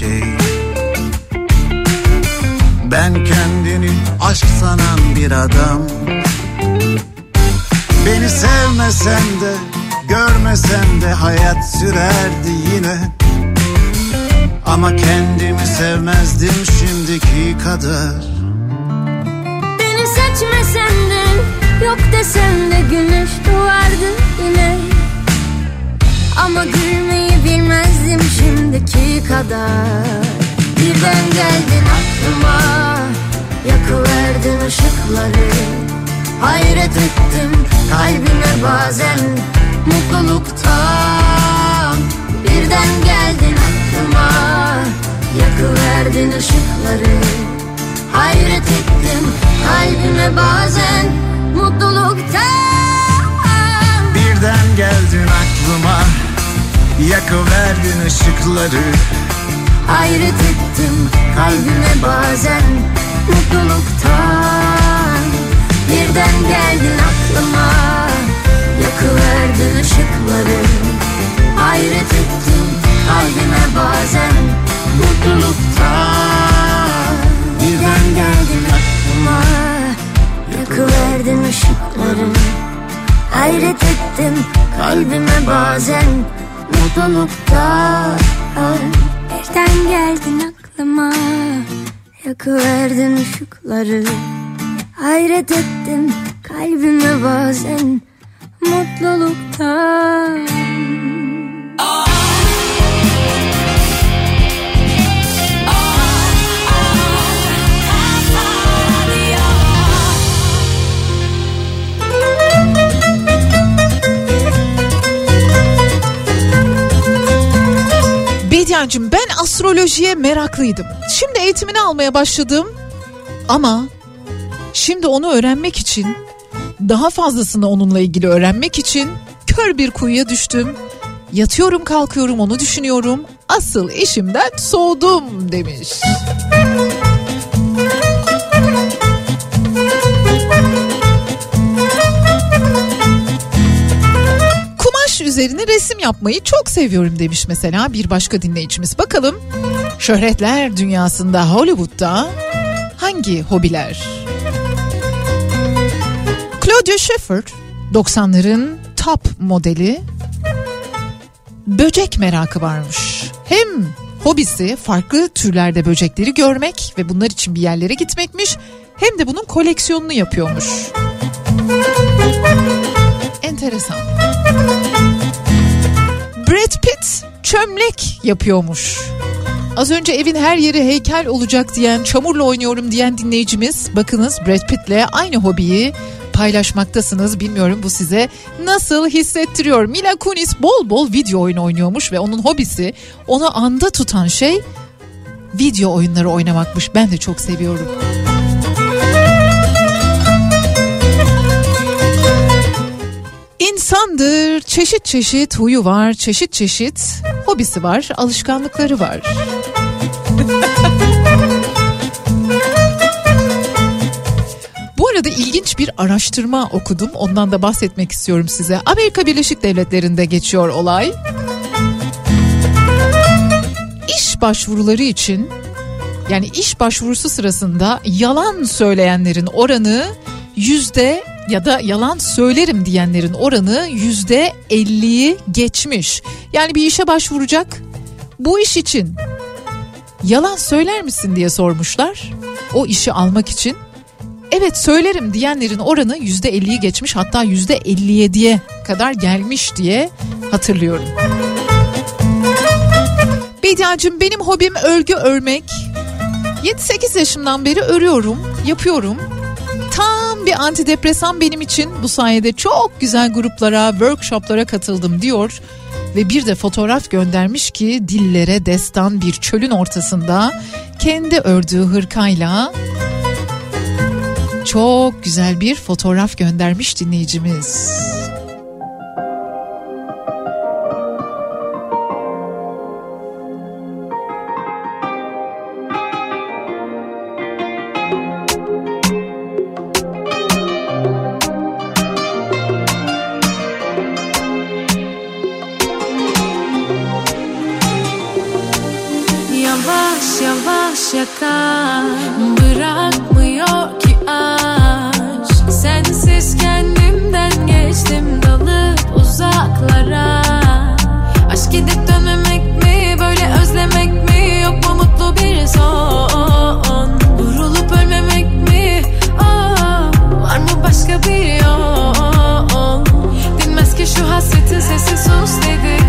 şey. Ben kendini aşk sanan bir adam. Beni sevmesen de görmesen de hayat sürerdi yine. Ama kendimi sevmezdim şimdiki kadar. Beni seçmesen de yok desen de güneş doğardı yine Ama gülmeyi bilmezdim şimdiki kadar. Birden geldin aklıma Yakıverdin ışıkları. Hayret ettim kalbime bazen Mutluluktan. Birden geldin aklıma Yakıverdin ışıkları. Hayret ettim kalbime bazen Mutluluktan Yakıverdin ışıkları. Hayret ettim kalbime bazen mutluluktan. Birden geldin aklıma Yakıverdin ışıkları. Hayret ettim kalbime bazen mutluluktan. Birden geldin aklıma Yakıverdin ışıkları. Hayret ettim kalbime bazen mutluluktan Birden geldin aklıma. Yakıverdin ışıkları. Hayret ettim kalbime bazen. Mutluluktan Bediacığım ben astrolojiye meraklıydım. Şimdi eğitimini almaya başladım. Ama şimdi onu öğrenmek için daha fazlasını onunla ilgili öğrenmek için kör bir kuyuya düştüm. Yatıyorum kalkıyorum onu düşünüyorum. Asıl işimden soğudum demiş. Kumaş üzerine resim yapmayı çok seviyorum demiş mesela bir başka dinleyicimiz. Bakalım şöhretler dünyasında Hollywood'da hangi hobiler? Claudia Schiffer 90'ların top modeli böcek merakı varmış. Hem hobisi farklı türlerde böcekleri görmek ve bunlar için bir yerlere gitmekmiş hem de bunun koleksiyonunu yapıyormuş. Enteresan. Brad Pitt çömlek yapıyormuş. Az önce evin her yeri heykel olacak diyen, çamurla oynuyorum diyen dinleyicimiz bakınız Brad Pitt'le aynı hobiyi paylaşmaktasınız. Bilmiyorum bu size nasıl hissettiriyor. Mila Kunis bol bol video oyunu oynuyormuş ve onun hobisi onu anda tutan şey video oyunları oynamakmış. Ben de çok seviyorum. İnsandır, çeşit çeşit huyu var, çeşit çeşit hobisi var, alışkanlıkları var. Bu arada ilginç bir araştırma okudum. Ondan da bahsetmek istiyorum size. Amerika Birleşik Devletleri'nde geçiyor olay. İş başvuruları için yani iş başvurusu sırasında yalan söyleyenlerin oranı yüzde ya da yalan söylerim diyenlerin oranı yüzde elliyi geçmiş. Yani bir işe başvuracak bu iş için yalan söyler misin diye sormuşlar o işi almak için. Evet söylerim diyenlerin oranı yüzde elliyi geçmiş hatta yüzde elli yediye kadar gelmiş diye hatırlıyorum. Bediacığım benim hobim örgü örmek. 7-8 yaşımdan beri örüyorum, yapıyorum. Tam bir antidepresan benim için. Bu sayede çok güzel gruplara, workshoplara katıldım diyor. Ve bir de fotoğraf göndermiş ki dillere destan bir çölün ortasında kendi ördüğü hırkayla çok güzel bir fotoğraf göndermiş dinleyicimiz. sensin sus dedi.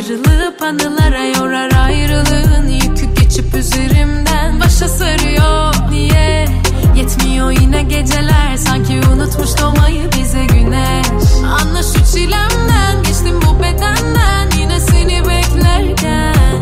Sarılıp anılara yorar ayrılığın Yükü geçip üzerimden başa sarıyor. Niye? Yetmiyor yine geceler Sanki unutmuş doğmayı bize güneş. Anla şu çilemden geçtim bu bedenden Yine seni beklerken.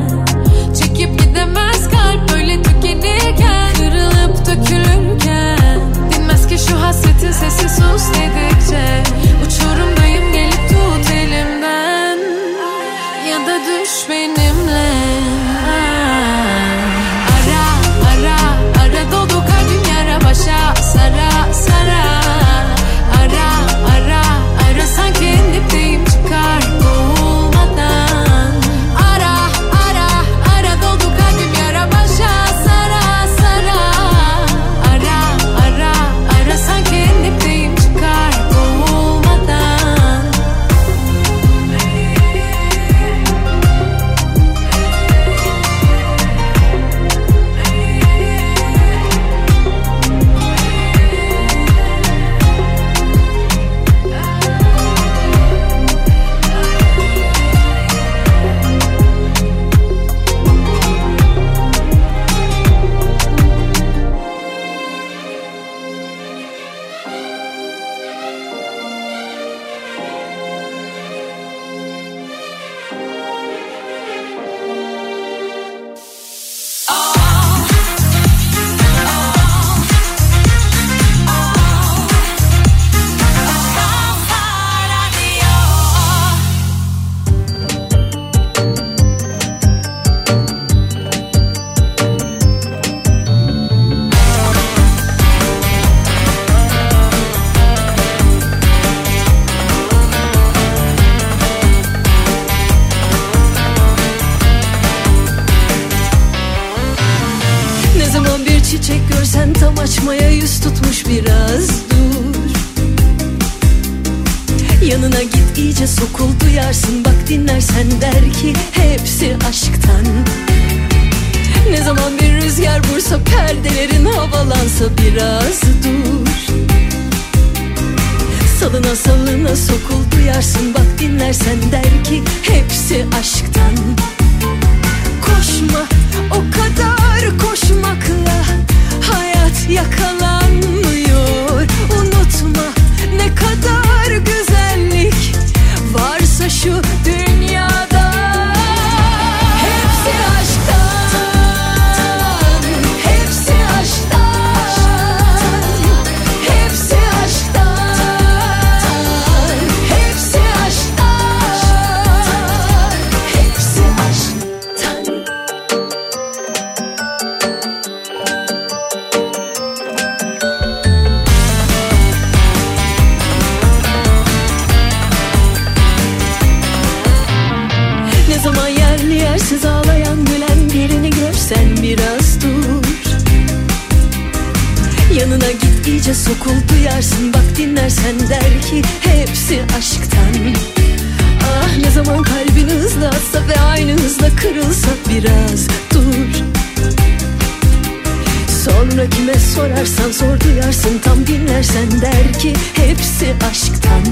sorarsan sor duyarsın Tam dinlersen der ki hepsi aşktan.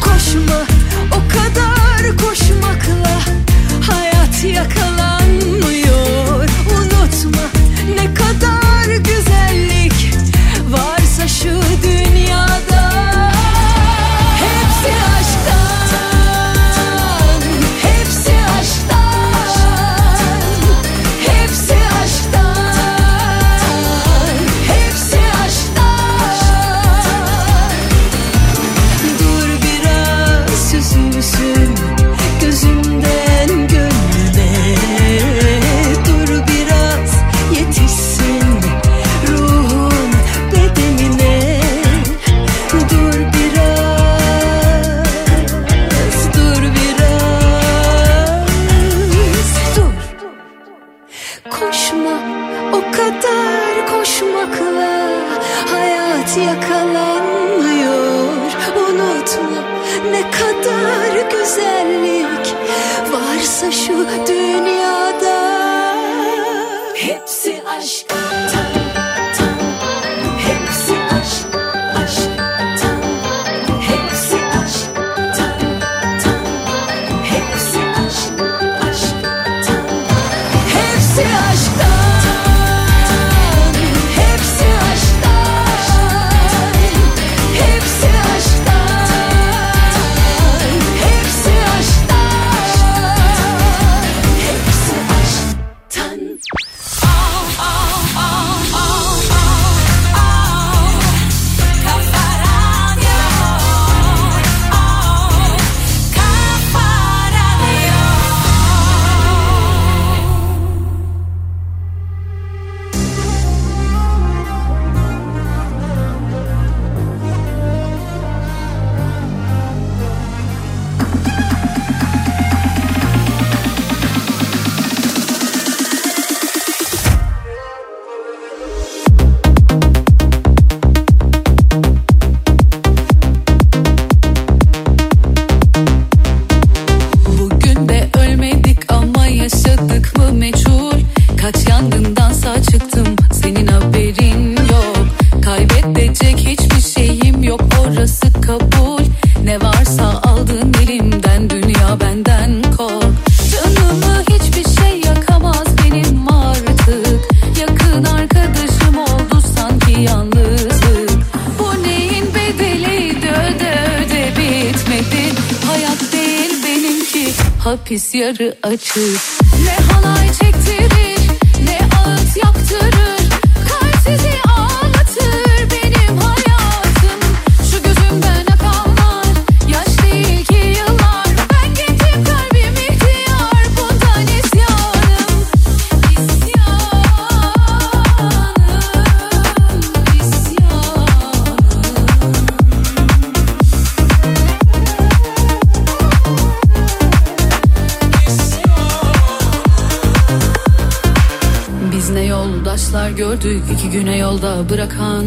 Koşma hapis yarı açık Ne halay çektirir yolda bırakan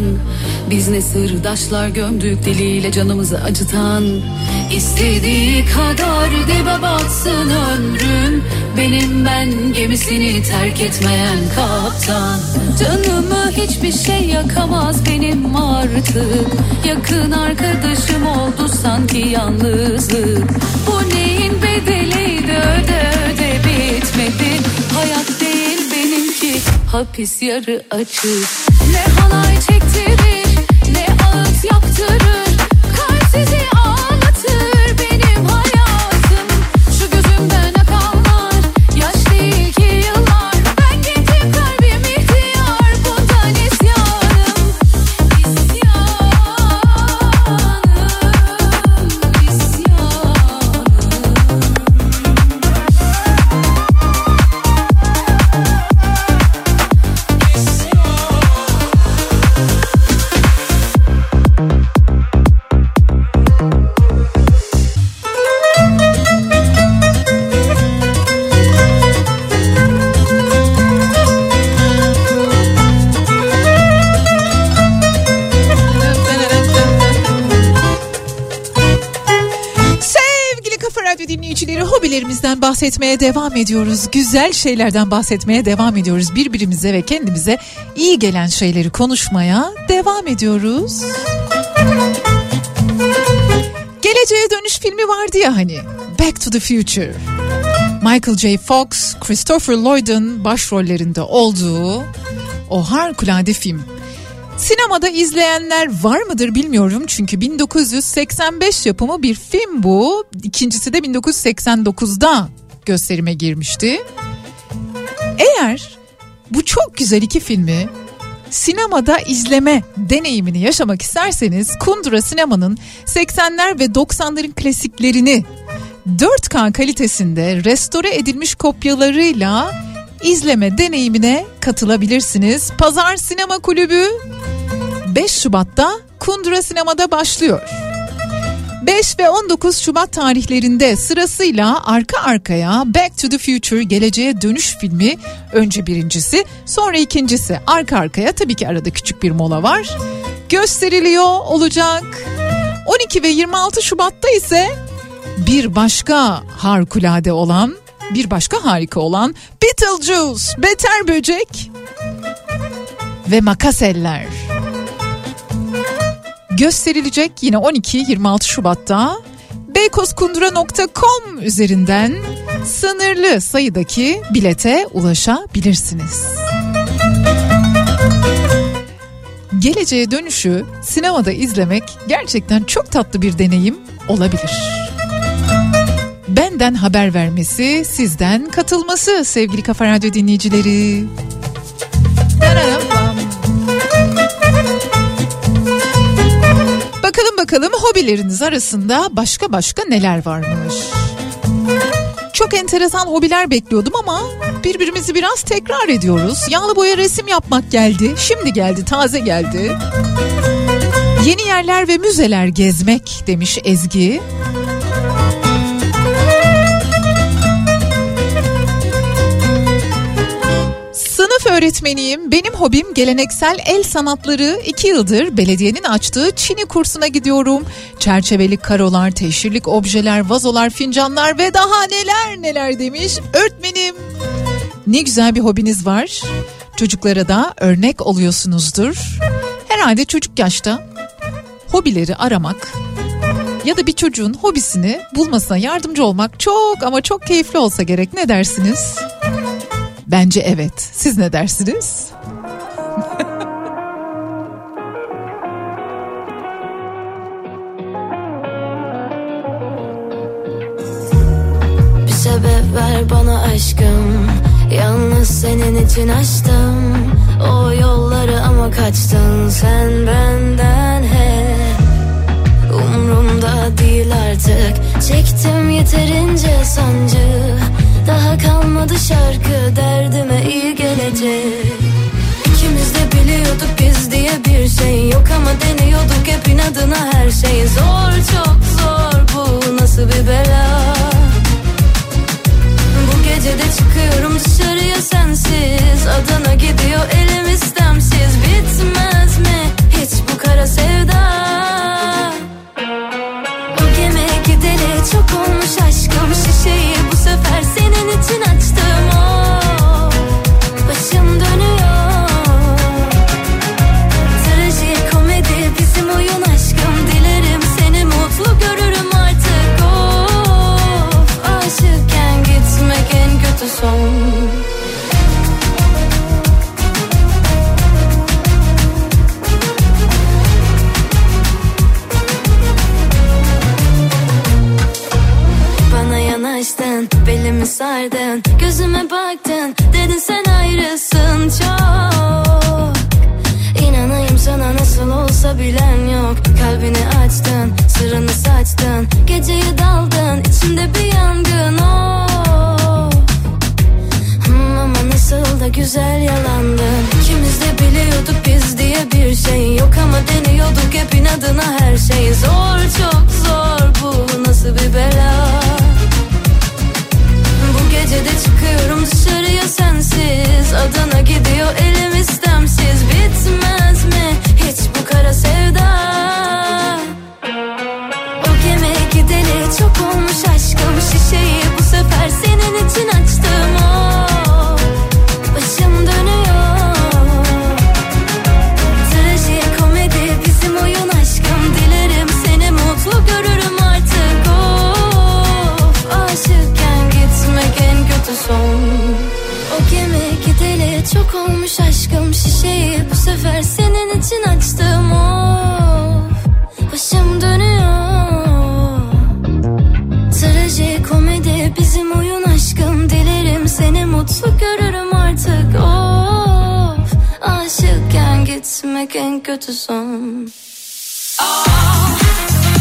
Biz ne sırdaşlar gömdük diliyle canımızı acıtan. İstediği kadar dibe batsın ömrüm Benim ben gemisini terk etmeyen kaptan. Canımı hiçbir şey yakamaz benim artık. Yakın arkadaşım oldu sanki yalnızlık. Bu neyin bedeliydi öde öde bitmedi. Hayat değil benimki hapis yarı açık Ne halay bahsetmeye devam ediyoruz. Güzel şeylerden bahsetmeye devam ediyoruz. Birbirimize ve kendimize iyi gelen şeyleri konuşmaya devam ediyoruz. Geleceğe dönüş filmi vardı ya hani. Back to the Future. Michael J. Fox, Christopher Lloyd'un başrollerinde olduğu o harikulade film. Sinemada izleyenler var mıdır bilmiyorum çünkü 1985 yapımı bir film bu. İkincisi de 1989'da gösterime girmişti. Eğer bu çok güzel iki filmi sinemada izleme deneyimini yaşamak isterseniz Kundura Sinema'nın 80'ler ve 90'ların klasiklerini 4K kalitesinde restore edilmiş kopyalarıyla izleme deneyimine katılabilirsiniz. Pazar Sinema Kulübü 5 Şubat'ta Kundura Sinema'da başlıyor. 5 ve 19 Şubat tarihlerinde sırasıyla arka arkaya Back to the Future Geleceğe Dönüş filmi önce birincisi sonra ikincisi arka arkaya tabii ki arada küçük bir mola var. Gösteriliyor olacak. 12 ve 26 Şubat'ta ise bir başka harikulade olan bir başka harika olan Beetlejuice, Beter Böcek ve Makaseller gösterilecek yine 12-26 Şubat'ta beykozkundura.com üzerinden sınırlı sayıdaki bilete ulaşabilirsiniz. Geleceğe dönüşü sinemada izlemek gerçekten çok tatlı bir deneyim olabilir. Benden haber vermesi, sizden katılması sevgili Kafa Radyo dinleyicileri. Bakalım bakalım hobileriniz arasında başka başka neler varmış. Çok enteresan hobiler bekliyordum ama birbirimizi biraz tekrar ediyoruz. Yağlı boya resim yapmak geldi. Şimdi geldi, taze geldi. Yeni yerler ve müzeler gezmek demiş Ezgi. Öğretmeniyim. Benim hobim geleneksel el sanatları. İki yıldır belediyenin açtığı Çini kursuna gidiyorum. Çerçeveli karolar, teşhirlik objeler, vazolar, fincanlar ve daha neler neler demiş. Öğretmenim ne güzel bir hobiniz var. Çocuklara da örnek oluyorsunuzdur. Herhalde çocuk yaşta hobileri aramak ya da bir çocuğun hobisini bulmasına yardımcı olmak çok ama çok keyifli olsa gerek. Ne dersiniz? Bence evet. Siz ne dersiniz? Bize ver bana aşkım. Yalnız senin için açtım. O yolları ama kaçtın sen benden hep. Umrumda değil artık. Çektim yeterince sancı Daha kalmadı şarkı. Derdime iyi gelecek. İkimiz de biliyorduk biz diye bir şey yok ama deniyorduk hep inadına her şey. Zor çok zor. Bu nasıl bir bela? Bu gece de çıkıyorum dışarıya sensiz. Adana gidiyor elim istemsiz. Bitmez mi hiç bu kara sevda sardın Gözüme baktın, dedin sen ayrısın çok. İnanayım sana nasıl olsa bilen yok. Kalbini açtın, sırrını saçtın. Geceyi daldın, içimde bir yangın oh. Hmm, Ama nasıl da güzel yalandın. İkimiz de biliyorduk biz diye bir şey yok. Ama deniyorduk hep inadına her şey. Zor çok zor bu nasıl bir bela Bu gece de çıkıyorum dışarıya sensiz. Adana gidiyor sefer senin için açtım Of. Başım dönüyor. Trajikomedi bizim oyun aşkım. Dilerim seni mutlu görürüm artık Of. Aşıkken gitmek en kötü son. Sevgili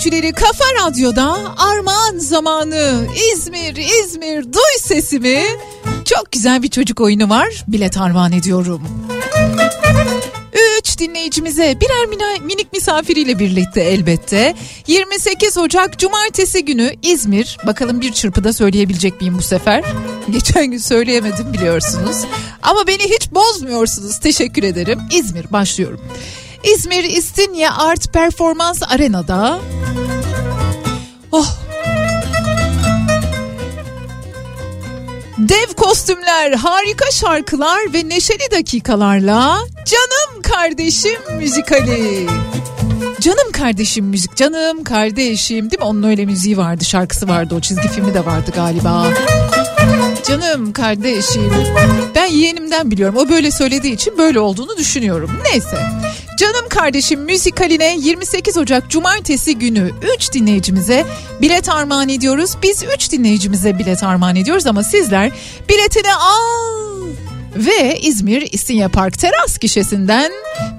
dinleyicileri Kafa Radyo'da armağan zamanı İzmir İzmir duy sesimi. Çok güzel bir çocuk oyunu var. Bilet armağan ediyorum. Üç dinleyicimize birer minik misafiriyle birlikte elbette. 28 Ocak Cumartesi günü İzmir. Bakalım bir çırpıda söyleyebilecek miyim bu sefer? Geçen gün söyleyemedim biliyorsunuz. Ama beni hiç bozmuyorsunuz. Teşekkür ederim. İzmir başlıyorum. İzmir İstinye Art Performans Arena'da Oh Dev kostümler, harika şarkılar ve neşeli dakikalarla Canım Kardeşim müzikali. Canım kardeşim müzik, canım kardeşim değil mi? Onun öyle müziği vardı, şarkısı vardı, o çizgi filmi de vardı galiba. Canım kardeşim. Ben yeğenimden biliyorum. O böyle söylediği için böyle olduğunu düşünüyorum. Neyse. Canım kardeşim müzikaline 28 Ocak Cumartesi günü 3 dinleyicimize bilet armağan ediyoruz. Biz 3 dinleyicimize bilet armağan ediyoruz ama sizler biletini al ve İzmir İstinye Park teras gişesinden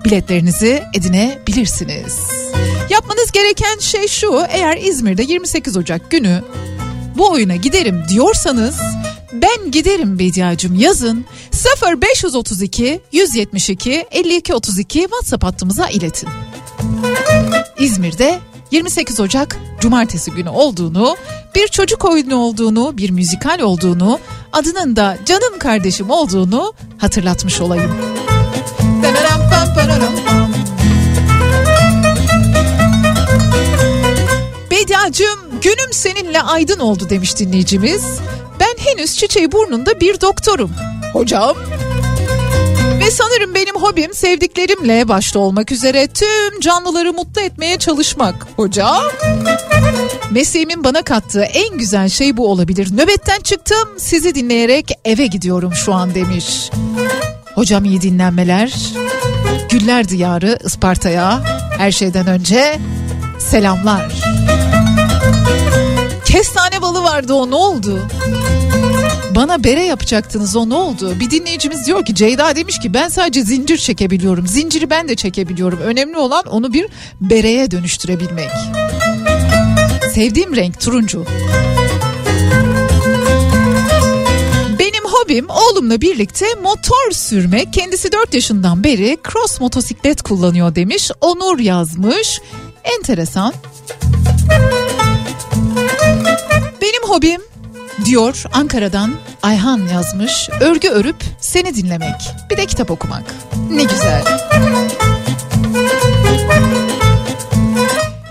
biletlerinizi edinebilirsiniz. Yapmanız gereken şey şu eğer İzmir'de 28 Ocak günü bu oyuna giderim diyorsanız ben giderim Bediacım yazın 0532 172 52 32 WhatsApp hattımıza iletin. İzmir'de 28 Ocak Cumartesi günü olduğunu, bir çocuk oyunu olduğunu, bir müzikal olduğunu, adının da canım kardeşim olduğunu hatırlatmış olayım. Bediacım günüm seninle aydın oldu demiş dinleyicimiz. Ben henüz çiçeği burnunda bir doktorum. Hocam. Ve sanırım benim hobim sevdiklerimle başta olmak üzere tüm canlıları mutlu etmeye çalışmak. Hocam. Mesleğimin bana kattığı en güzel şey bu olabilir. Nöbetten çıktım sizi dinleyerek eve gidiyorum şu an demiş. Hocam iyi dinlenmeler. Güller diyarı Isparta'ya her şeyden önce selamlar. Kestane balı vardı o ne oldu? Bana bere yapacaktınız o ne oldu? Bir dinleyicimiz diyor ki Ceyda demiş ki ben sadece zincir çekebiliyorum. Zinciri ben de çekebiliyorum. Önemli olan onu bir bereye dönüştürebilmek. Sevdiğim renk turuncu. Benim hobim oğlumla birlikte motor sürmek. Kendisi 4 yaşından beri cross motosiklet kullanıyor demiş. Onur yazmış. Enteresan. Benim hobim diyor Ankara'dan Ayhan yazmış. Örgü örüp seni dinlemek. Bir de kitap okumak. Ne güzel.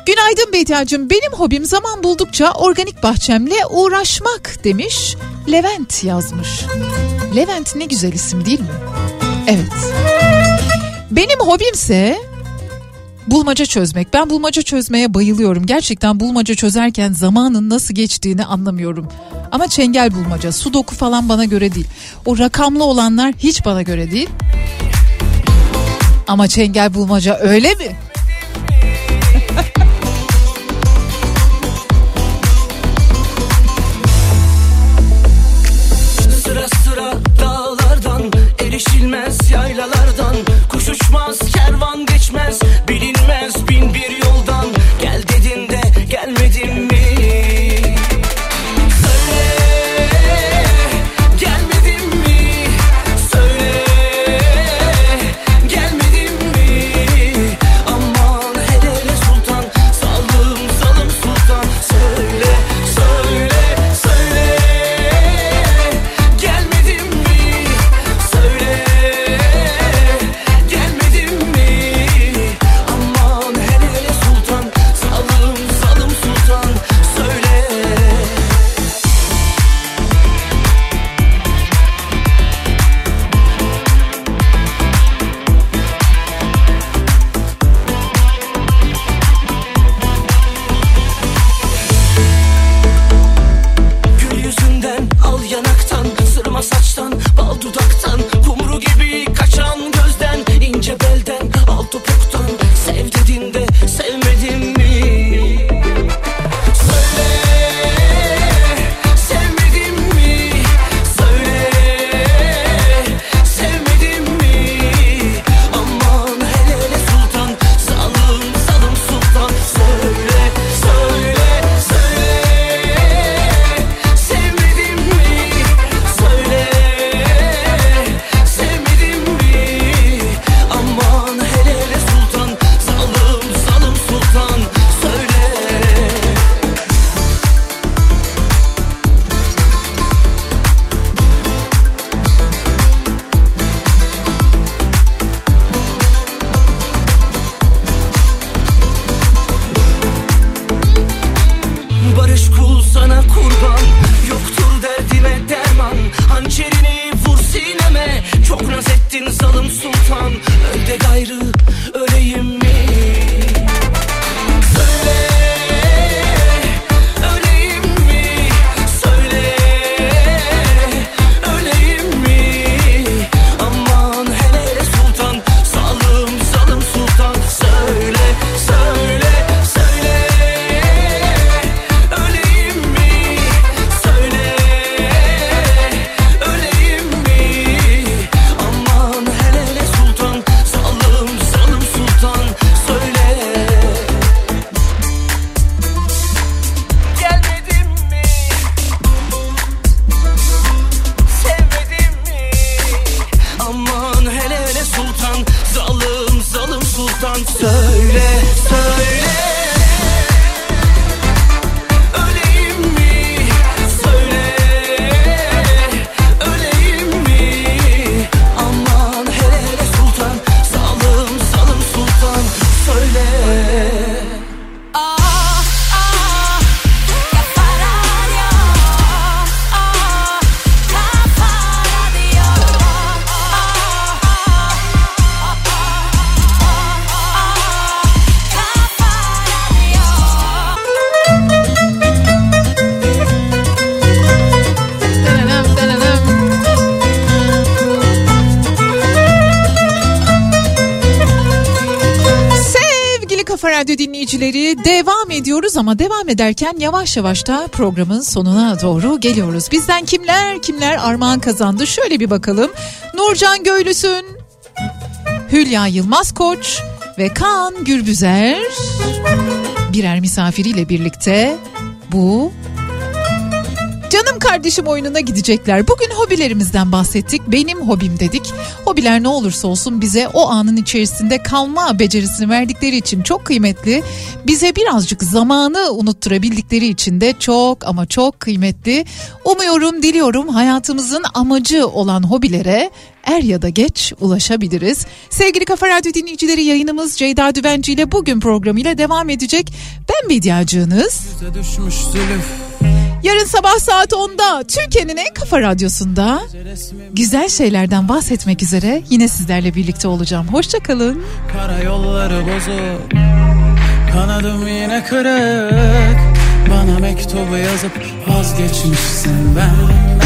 Günaydın Beytiacığım. Benim hobim zaman buldukça organik bahçemle uğraşmak demiş. Levent yazmış. Levent ne güzel isim değil mi? Evet. Benim hobimse bulmaca çözmek. Ben bulmaca çözmeye bayılıyorum. Gerçekten bulmaca çözerken zamanın nasıl geçtiğini anlamıyorum. Ama çengel bulmaca, sudoku falan bana göre değil. O rakamlı olanlar hiç bana göre değil. Ama çengel bulmaca öyle mi? Erişilmez yaylalardan Kuş uçmaz kervan geçmez ediyoruz ama devam ederken yavaş yavaş da programın sonuna doğru geliyoruz. Bizden kimler kimler armağan kazandı şöyle bir bakalım. Nurcan Göylüsün, Hülya Yılmaz Koç ve Kaan Gürbüzer birer misafiriyle birlikte bu Canım kardeşim oyununa gidecekler. Bugün hobilerimizden bahsettik. Benim hobim dedik. Hobiler ne olursa olsun bize o anın içerisinde kalma becerisini verdikleri için çok kıymetli. Bize birazcık zamanı unutturabildikleri için de çok ama çok kıymetli. Umuyorum, diliyorum hayatımızın amacı olan hobilere er ya da geç ulaşabiliriz. Sevgili Kafa Radyo dinleyicileri yayınımız Ceyda Düvenci ile bugün programıyla devam edecek. Ben Bediacığınız. düşmüş zülüf Yarın sabah saat 10'da Türkiye'nin en kafa radyosunda güzel şeylerden bahsetmek üzere yine sizlerle birlikte olacağım. Hoşçakalın. Karayolları bozuk Kanadım yine kırık Bana mektubu yazıp vazgeçmişsin benden